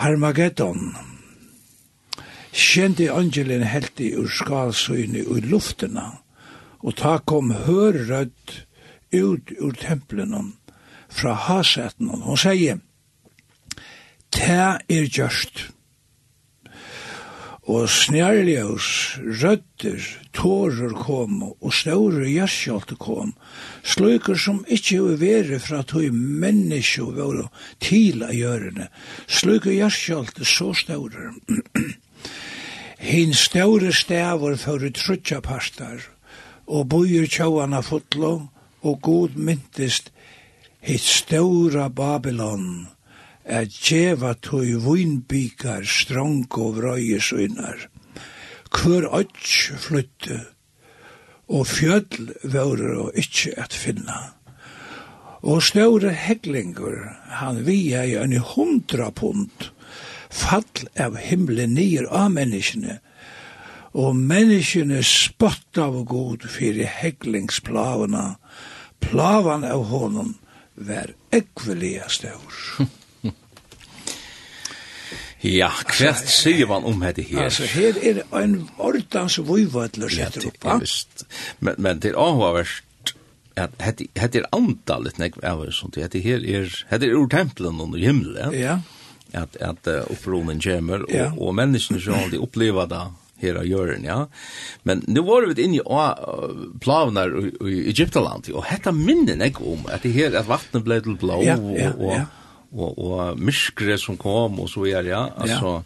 Harmageddon. Kjente angelen helt i ur skalsøyne i luftena, og ta kom hørrødt ut ur tempelen fra haseten. Hun sier, «Ta er gjørst, og snærljøs, rødder, tårer kom, og stóru jæsjålte kom, slukur som ikkje jo vere fra tog menneskje og våre til av gjørene, sløyker jæsjålte så ståre. Hinn ståre stavur for trutja pastar, og bojer tjåana fotlo, og god myntist hitt stóra Babylon, at djeva tøy vinbikar strong og vrøyesunar. Kvør øtj flytte, og fjöll vore og ikkje at finna. Og større heglingur, han via i en hundra pund, fall av himmelen nir av menneskene, og menneskene spott av god fyrir heglingsplavana, plavan av honom, vær ekvelia stør. Ja, hva sier man om dette her? Altså, her er en ordans vøyvødler setter opp, va? er visst. Men, men det er Ahoverst, at hette er antallet nek av sånt, hette her er, hette er ur tempelen under himmelen, ja? At, at uh, oppronen kommer, og, ja. og menneskene som aldri opplever det her av jøren, ja. Men nu var vi inne i uh, plavnar i, i Egyptaland, og hette minnen jeg om, at, det her, at vattnet ble til blå, ja, ja, og, og ja og, og myskre som kom og så er ja, altså,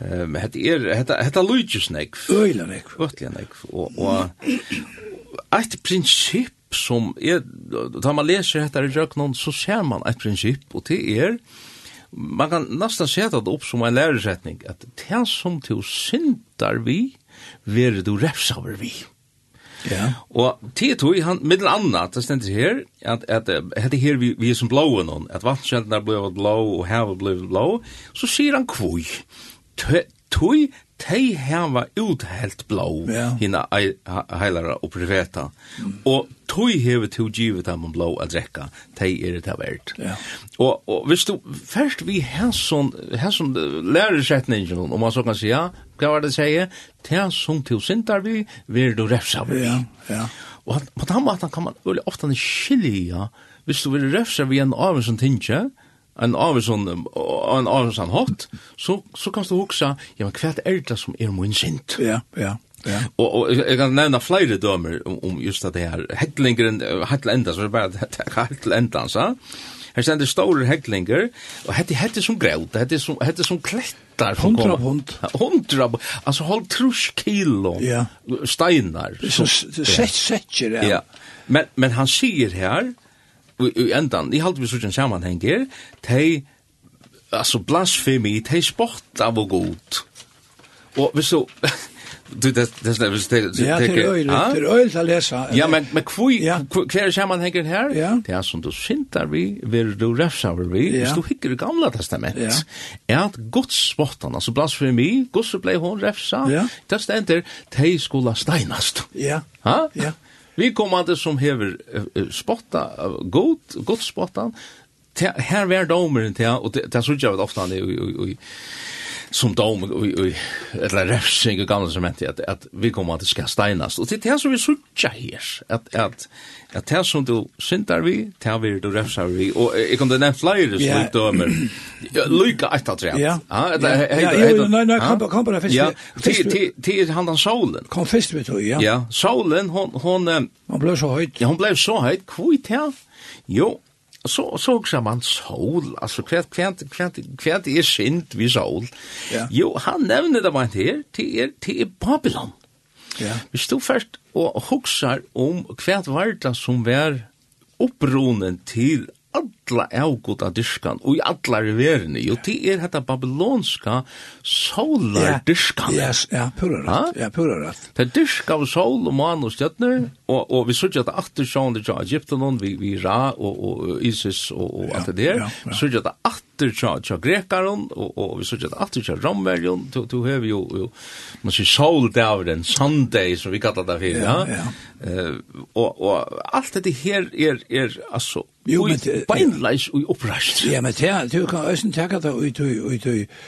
um, hetta er hetta hetta lúgisnek. Øylanek. Øylanek. Og og eitt prinsipp som er da man leser hetta i jöknon så ser man eitt prinsipp og det er man kan nesten se det opp som en læresetning at det som til syndar vi, vil du refsaver vi. Ja. Og tid tog han middel anna, det stendt her, at, at, at her vi, vi er som blå noen, at vatnkjeltene er blevet blå og havet blevet blå, så sier han kvoi. Tog tei hava uthelt blå yeah. hina heilara og priveta. Og tøy hevur to givet dem blå a drekka. Tei er det verdt. Yeah. Og og vistu først vi hanson hanson sånn setningin om man så kan sjá hva var det sier? Til som til syndar vi, vil du refsa vi. Ja, ja. Og på den måten kan man veldig ofte skilja, hvis du vil refsa vi en av som tinkje, en av som, en av en sånn hot, så, så kan du huksa, ja, men hva er det som er min synd? Ja, ja. Ja. Og, og jeg kan nevna flere dømer om, om just det her heklingeren, heklendans, så er det bare heklendans, så. Her stender store heklinger, og hette hette som græut, hette som, hette som klett, hästar som kom. 100 pund. 100 pund. Alltså håll trus kilo. Ja. Steinar. Så sett sätter det. Ja. Men men han säger här i ändan, i halt vi så en sammanhang här, te alltså blasfemi, te sport av god. Och vi så Du det det snäver det det Ja, det är öl att läsa. Ja, men men kvui kvar ska man hänga här? Det är som du syntar vi vill du refsa vi. Hvis du hickar det gamla Ja. Är att Guds sportarna så blasfemi, Guds så blev hon refsa. Det ständer tej skola steinast. Ja. Ha? Ja. Vi kommer det som hever spotta god god spottan. Här vär domaren till och det så jag ofta det som dom eller refsing i gamla som att, att vi kommer att ska steinas. Och det är som vi sutja här. Att, att, att det som du syndar vi, tar vi du refsar vi. Och jag kunde nämna flera så vi då men ett av träet. Ja, ja, ja, nej, nej, kom, kom bara först. Ja, till han den solen. Kom först vi tog, ja. Ja, solen, hon... Hon, hon blev så höjt. Ja, hon blev så höjt. kvitt här. Jo, så så också man sol alltså kvärt kvärt kvärt kvärt är synd vi sol. Ja. Jo han nämnde det var här till till Babylon. Ja. Vi stod först och huxar om kvärt varta som var upprunen till alla avgåta dyrskan og i alla riverne. Jo, det er detta babylonska solardyrskan. Ja, ja, pura rätt. Ja, pura rätt. Det er dyrska av sol og man og stjøtner, og, og vi sørger at det alltid sjående til Egypten, vi, vi Ra og, og Isis og, og alt det der. Vi sørger at det atter tja, tja grekaron, og, og vi sier at atter tja romverjon, to, to hever jo, jo man sier sol av den, Sunday, som vi kallar det for, ja. ja, ja. Uh, og, og alt dette her er, er altså, jo, men, beinleis og opprasht. Ja, men det, du kan også takke det ut, ut, ut, ut,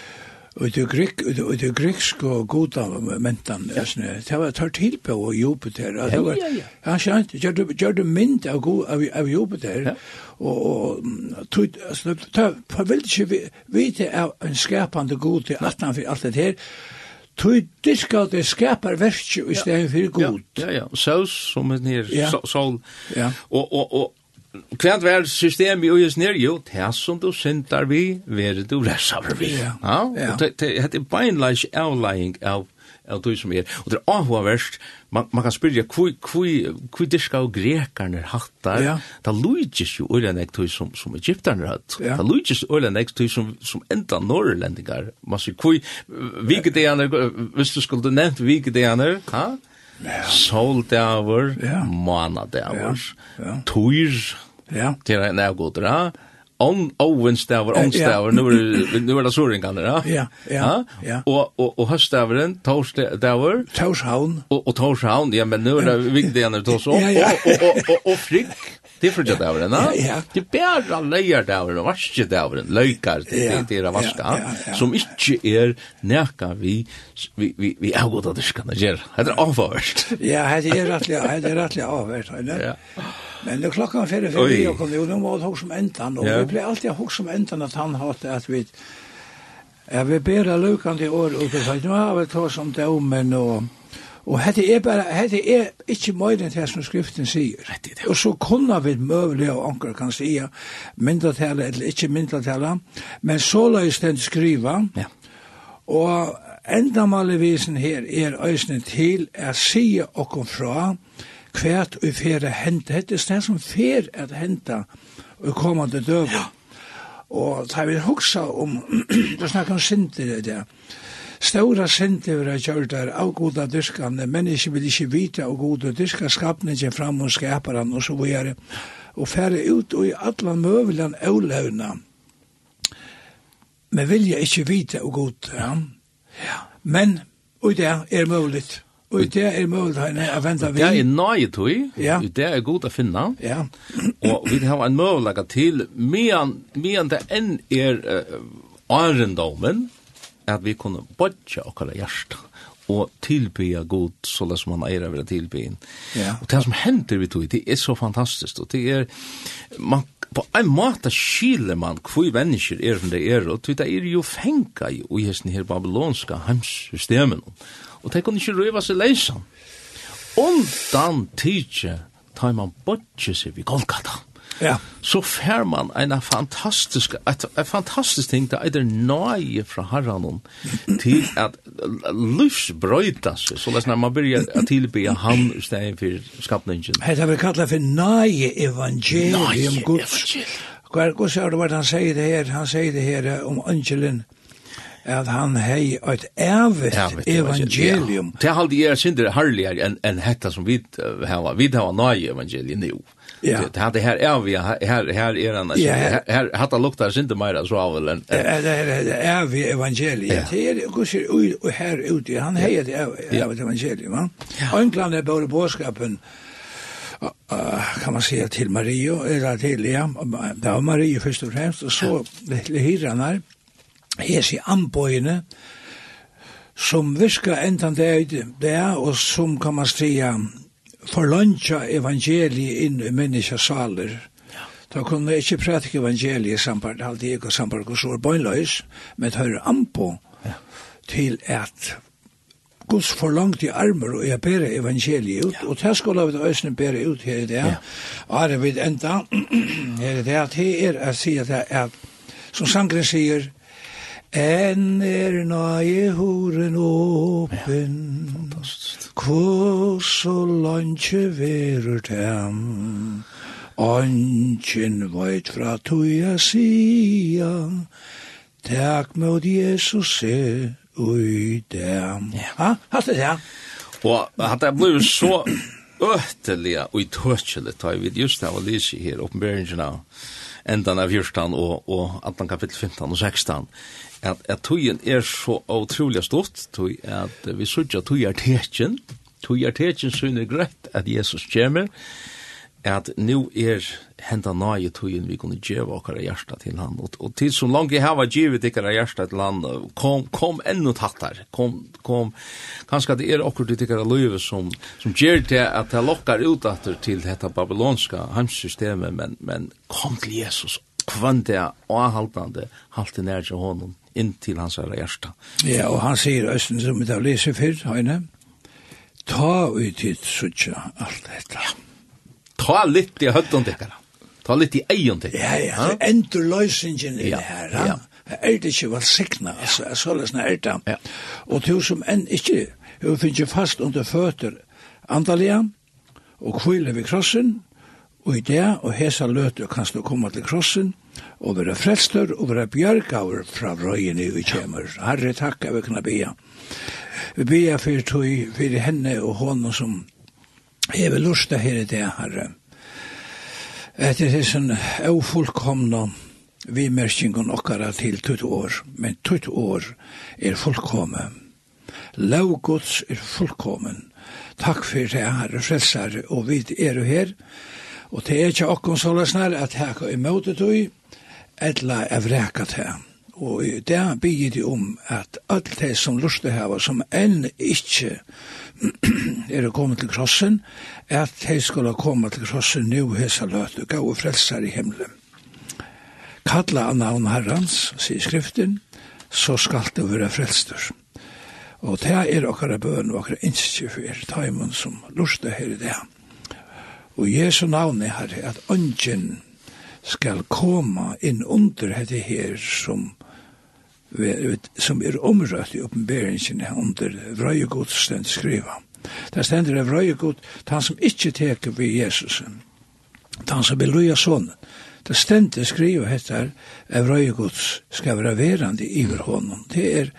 Og det grek og det greksk og goda mentan æsne. Det var tørt til på og Jupiter. Ja, ja, ja. Han skjønt, gjør du gjør du mynd av go av, av Jupiter. Ja. Og og tøt altså det på veldig vi vite av en skapande god til at han for alt det her. Tøy diska det skapar verkje i stedet for god. Ja, ja, ja. Saus som er nær sol. Ja. Og og og kvært vær system i us snær jo tær som du sentar vi ver du ressar vi ja og det hette beinleis outlying av av du som er. Og det er avhverst man, man kan spyrja kui kui kui diska og grekarne hattar. Ja. ta luigis jo ulan ek tui som, som egyptarne hatt. Ja. ta luigis ulan ek tui som, som enda norrlendingar man sier kui vikedeaner hvis du skulle nevnt vikedeaner ha? yeah. soldavur, yeah. Ja, yeah. tur, yeah. til en avgoder, ja, on ovenstavur, onstavur, nu er nu er det soringarna, ja. Ja, ja. ja. Och och och höstavren, torsdagur, torshavn. og och torshavn, ja men nu er det viktigt att og, og, og, og, og, og, frick. Det är frukt där va? Ja. Det bär alla lejer där va? Vaske där va? Lökar det det är vaska som inte är närka vi vi vi vi är gott att det ska göra. Det är avvärst. Ja, det är rättliga, det är rättliga avvärst. Ja. Men det klockan fyrir fyrir vi og kom jo, nå var det hos som endan, og vi ble alltid hos som endan at han hatt at vi, ja, vi ber av lukan til år, og vi sa, nå har vi tås om domen, og Og hette er bare, hette er ikke mer enn det som skriften sier. Og så kunne vi møvelig og anker kan sige mindretale eller ikke mindretale, men så løs den skriva, ja. og endamalevisen her er øysene til å si okkom fra hvert og fere hente, hette er det som fer at hente og kommande døven. Ja. Og da vi hoksa om, da snakker om synder det der, Stora sint over at gjør der av goda dyrkene, mennesker vil ikke vite av goda dyrka skapningen fram og skaparen og så videre, og færre ut og i alle møvelen avløvna. Men vilja ikke vite av god, ja. ja. Men, og det er mulig. Og det er mulig å vente vi. Det er nøye tog, ja. det er god å finne. Ja. og vi har en mulighet til, medan det enn er uh, Arendomen, at vi kunne bodja okkara hjärsta og tilbya god så det som man är över tilbyen. Ja. Og det som hender vi tog det er så fantastisk. Og det er, man på en måte skiler man hvor mennesker er som det er, og det er jo fenga i og hesten her babylonska heimssystemen. Og det kunne ikke røyva seg leisan. Undan tidsje tar man bodje seg vid Golgata. Ja. Så fær man en fantastisk, et, et fantastisk ting, det er nøye fra herren til at livsbrøyta seg, så når man begynner å tilbe han i stedet for skapningen. Hette vi kallet for nøye evangelium Guds. Hva er Guds, det hva han sier det her, han sier det her om angelen, at han hei eit evigt evangelium. Det er jeg er synder herligere enn hetta som vi hava. Vi hava nøye evangelium nu. Ja. Det hade här är vi här här är den här här hade luktar sig inte mer så av eller. Är vi evangeliet. Det är går och här ute. Han heter det är evangeliet va. England är både boskapen kan man säga till Mario eller till ja, det var Mario först och främst och så lille hyrarna hes sig anbojene som viska ändan det det och som kan man säga forlantja evangeliet inn i menneskets saler. Da kunne jeg ikke prædike evangeliet samband, alt jeg og samband og sår bøgnløys, men det hører an på til at Guds forlangt i armer og jeg bærer evangeliet ut, ja. og det skal vi øsne bære ut her i det. Ja. Og er vi enda her i det, det er å si at, at som sangren sier, Enn er nøye horen åpen, ja, fantastisk. Hvor så lønge verur dem, Ongen veit fra tuja sia, tak mot Jesus se ui dem. Ja, hatt det, ja. Og hatt det blir så øtelig og i tøtjelig ta i vid just det var her, oppenberingen av endan av 14 og, og 18 kapittel 15 og 16 at, at tøyen er så utrolig stort, tøy at vi sørger tøy er tekjen, tøy er tekjen synes greit at Jesus kommer, at nu er henda nøye tøyen vi kunne djeva okkara hjarta til han, og, og til som langt jeg hava djevet ikkara hjarta til han, kom, kom ennå tattar, kom, kom, kanskje det er okkur til ikkara løyve som, som gjer til at det lokkar utatter til dette babylonska heimsystemet, men, men kom til Jesus, kvann det avhaltande, halte nær til honom, inn til hans herre hjärsta. Ja, og han sier Østen som vi da leser før, Høyne, ta ut hit suttja alt dette. Ta litt i høtten dekker, ta litt i egen dekker. Ja, ja, endur løsningen i det her, ja. Er det ikke valsikna, altså, så løsne er det. Ja. Og til som enn ikke, hun finner fast under føtter andalian, og kvile ved krossen, og i det, og hesa løter kan du komme til krossen, og være frelster og være bjørgaver fra røyene vi kjemur. Herre, takk vi kunne be. Vi bia for, tog, henne og hånden som hever lusta her i det, Herre. Etter hesson vi merkingen okkara til tutt år, men tutt år er fullkomme. Laugods er fullkommen. Takk for det, Herre, frelsare, og vi er her, og det er ikke okkom så løsner at her er møtet du, eller er vreket her. Og der bygger de om at alt det som lustet her, som enn ikke er kommet til krossen, at de skulle komme til krossen nå hese løte, gav og frelser i himmelen. Kalla av navn herrans, sier skriften, så skal det være frelster. Og det er okkara bøn og okkara innskje for taimen som lustet her i det. Og Jesu navn er her at ønsken skal koma inn under dette her som som er omrøtt i oppenberingen under vrøyegod stendt skriva. Det stender av vrøyegod, han som ikke teker ved Jesusen, han som vil loja sånn, det stender skriva hettar av vrøyegod skal være verande iver honom. Det er,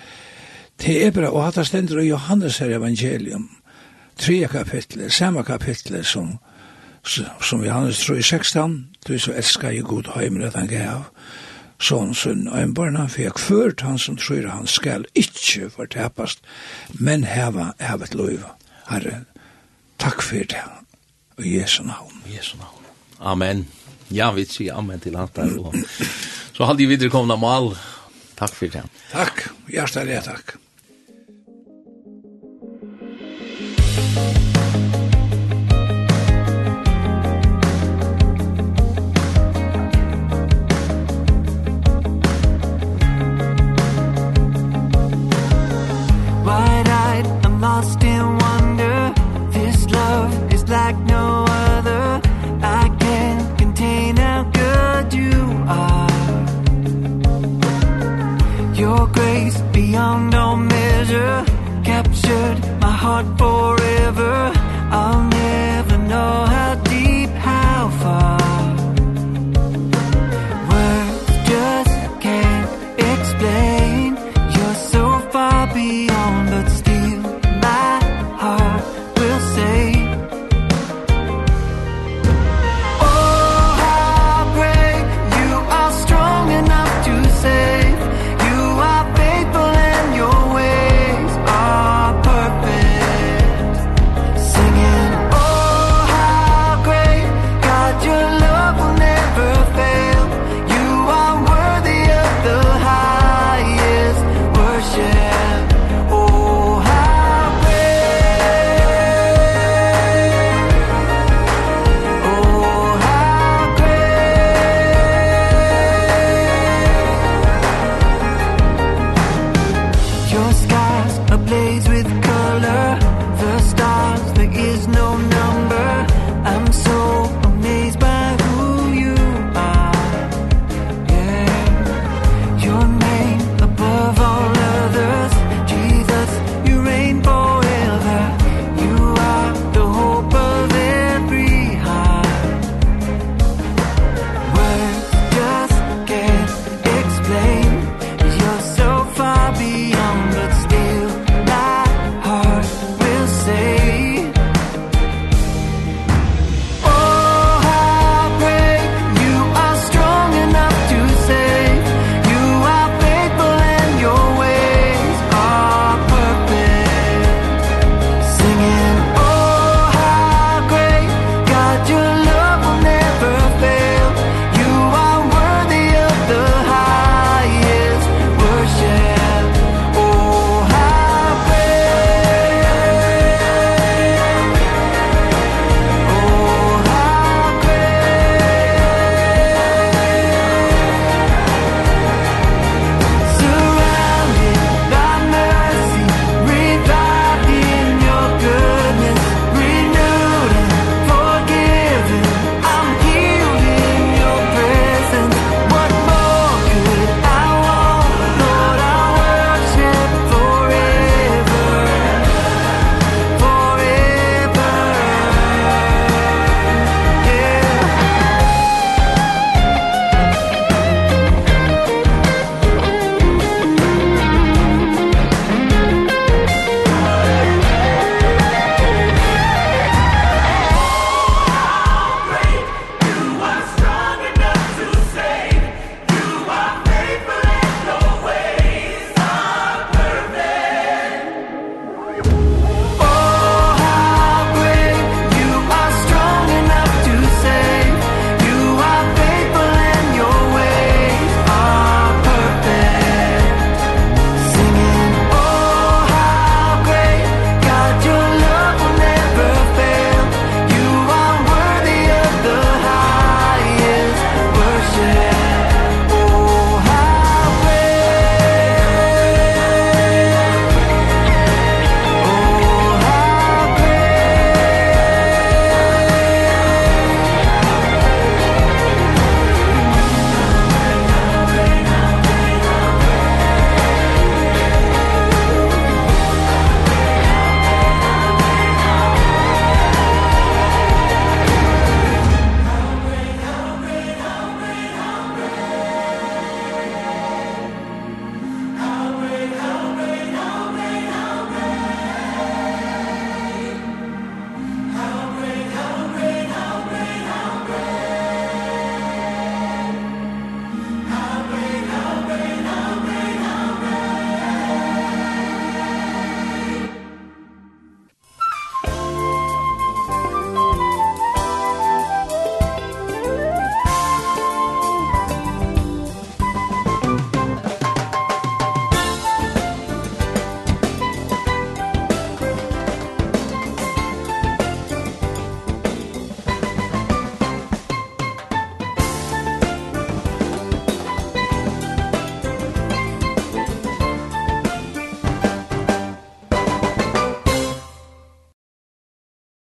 det er bra, og at det stender i Johannes her evangelium, tre kapitler, samme kapitler som som Johannes tror i 16, du så elskar jeg god heimer at han gav, sånn sunn og en barna, for jeg kvørt han som tror han skal ikke fortepast, men heva evet lov. Herre, takk for det, og Jesu navn. Jesu navn. Amen. Ja, vi sier amen til alt der. Og... Så hadde vi videre kommet mal. Takk for det. Takk, hjertelig takk. Takk.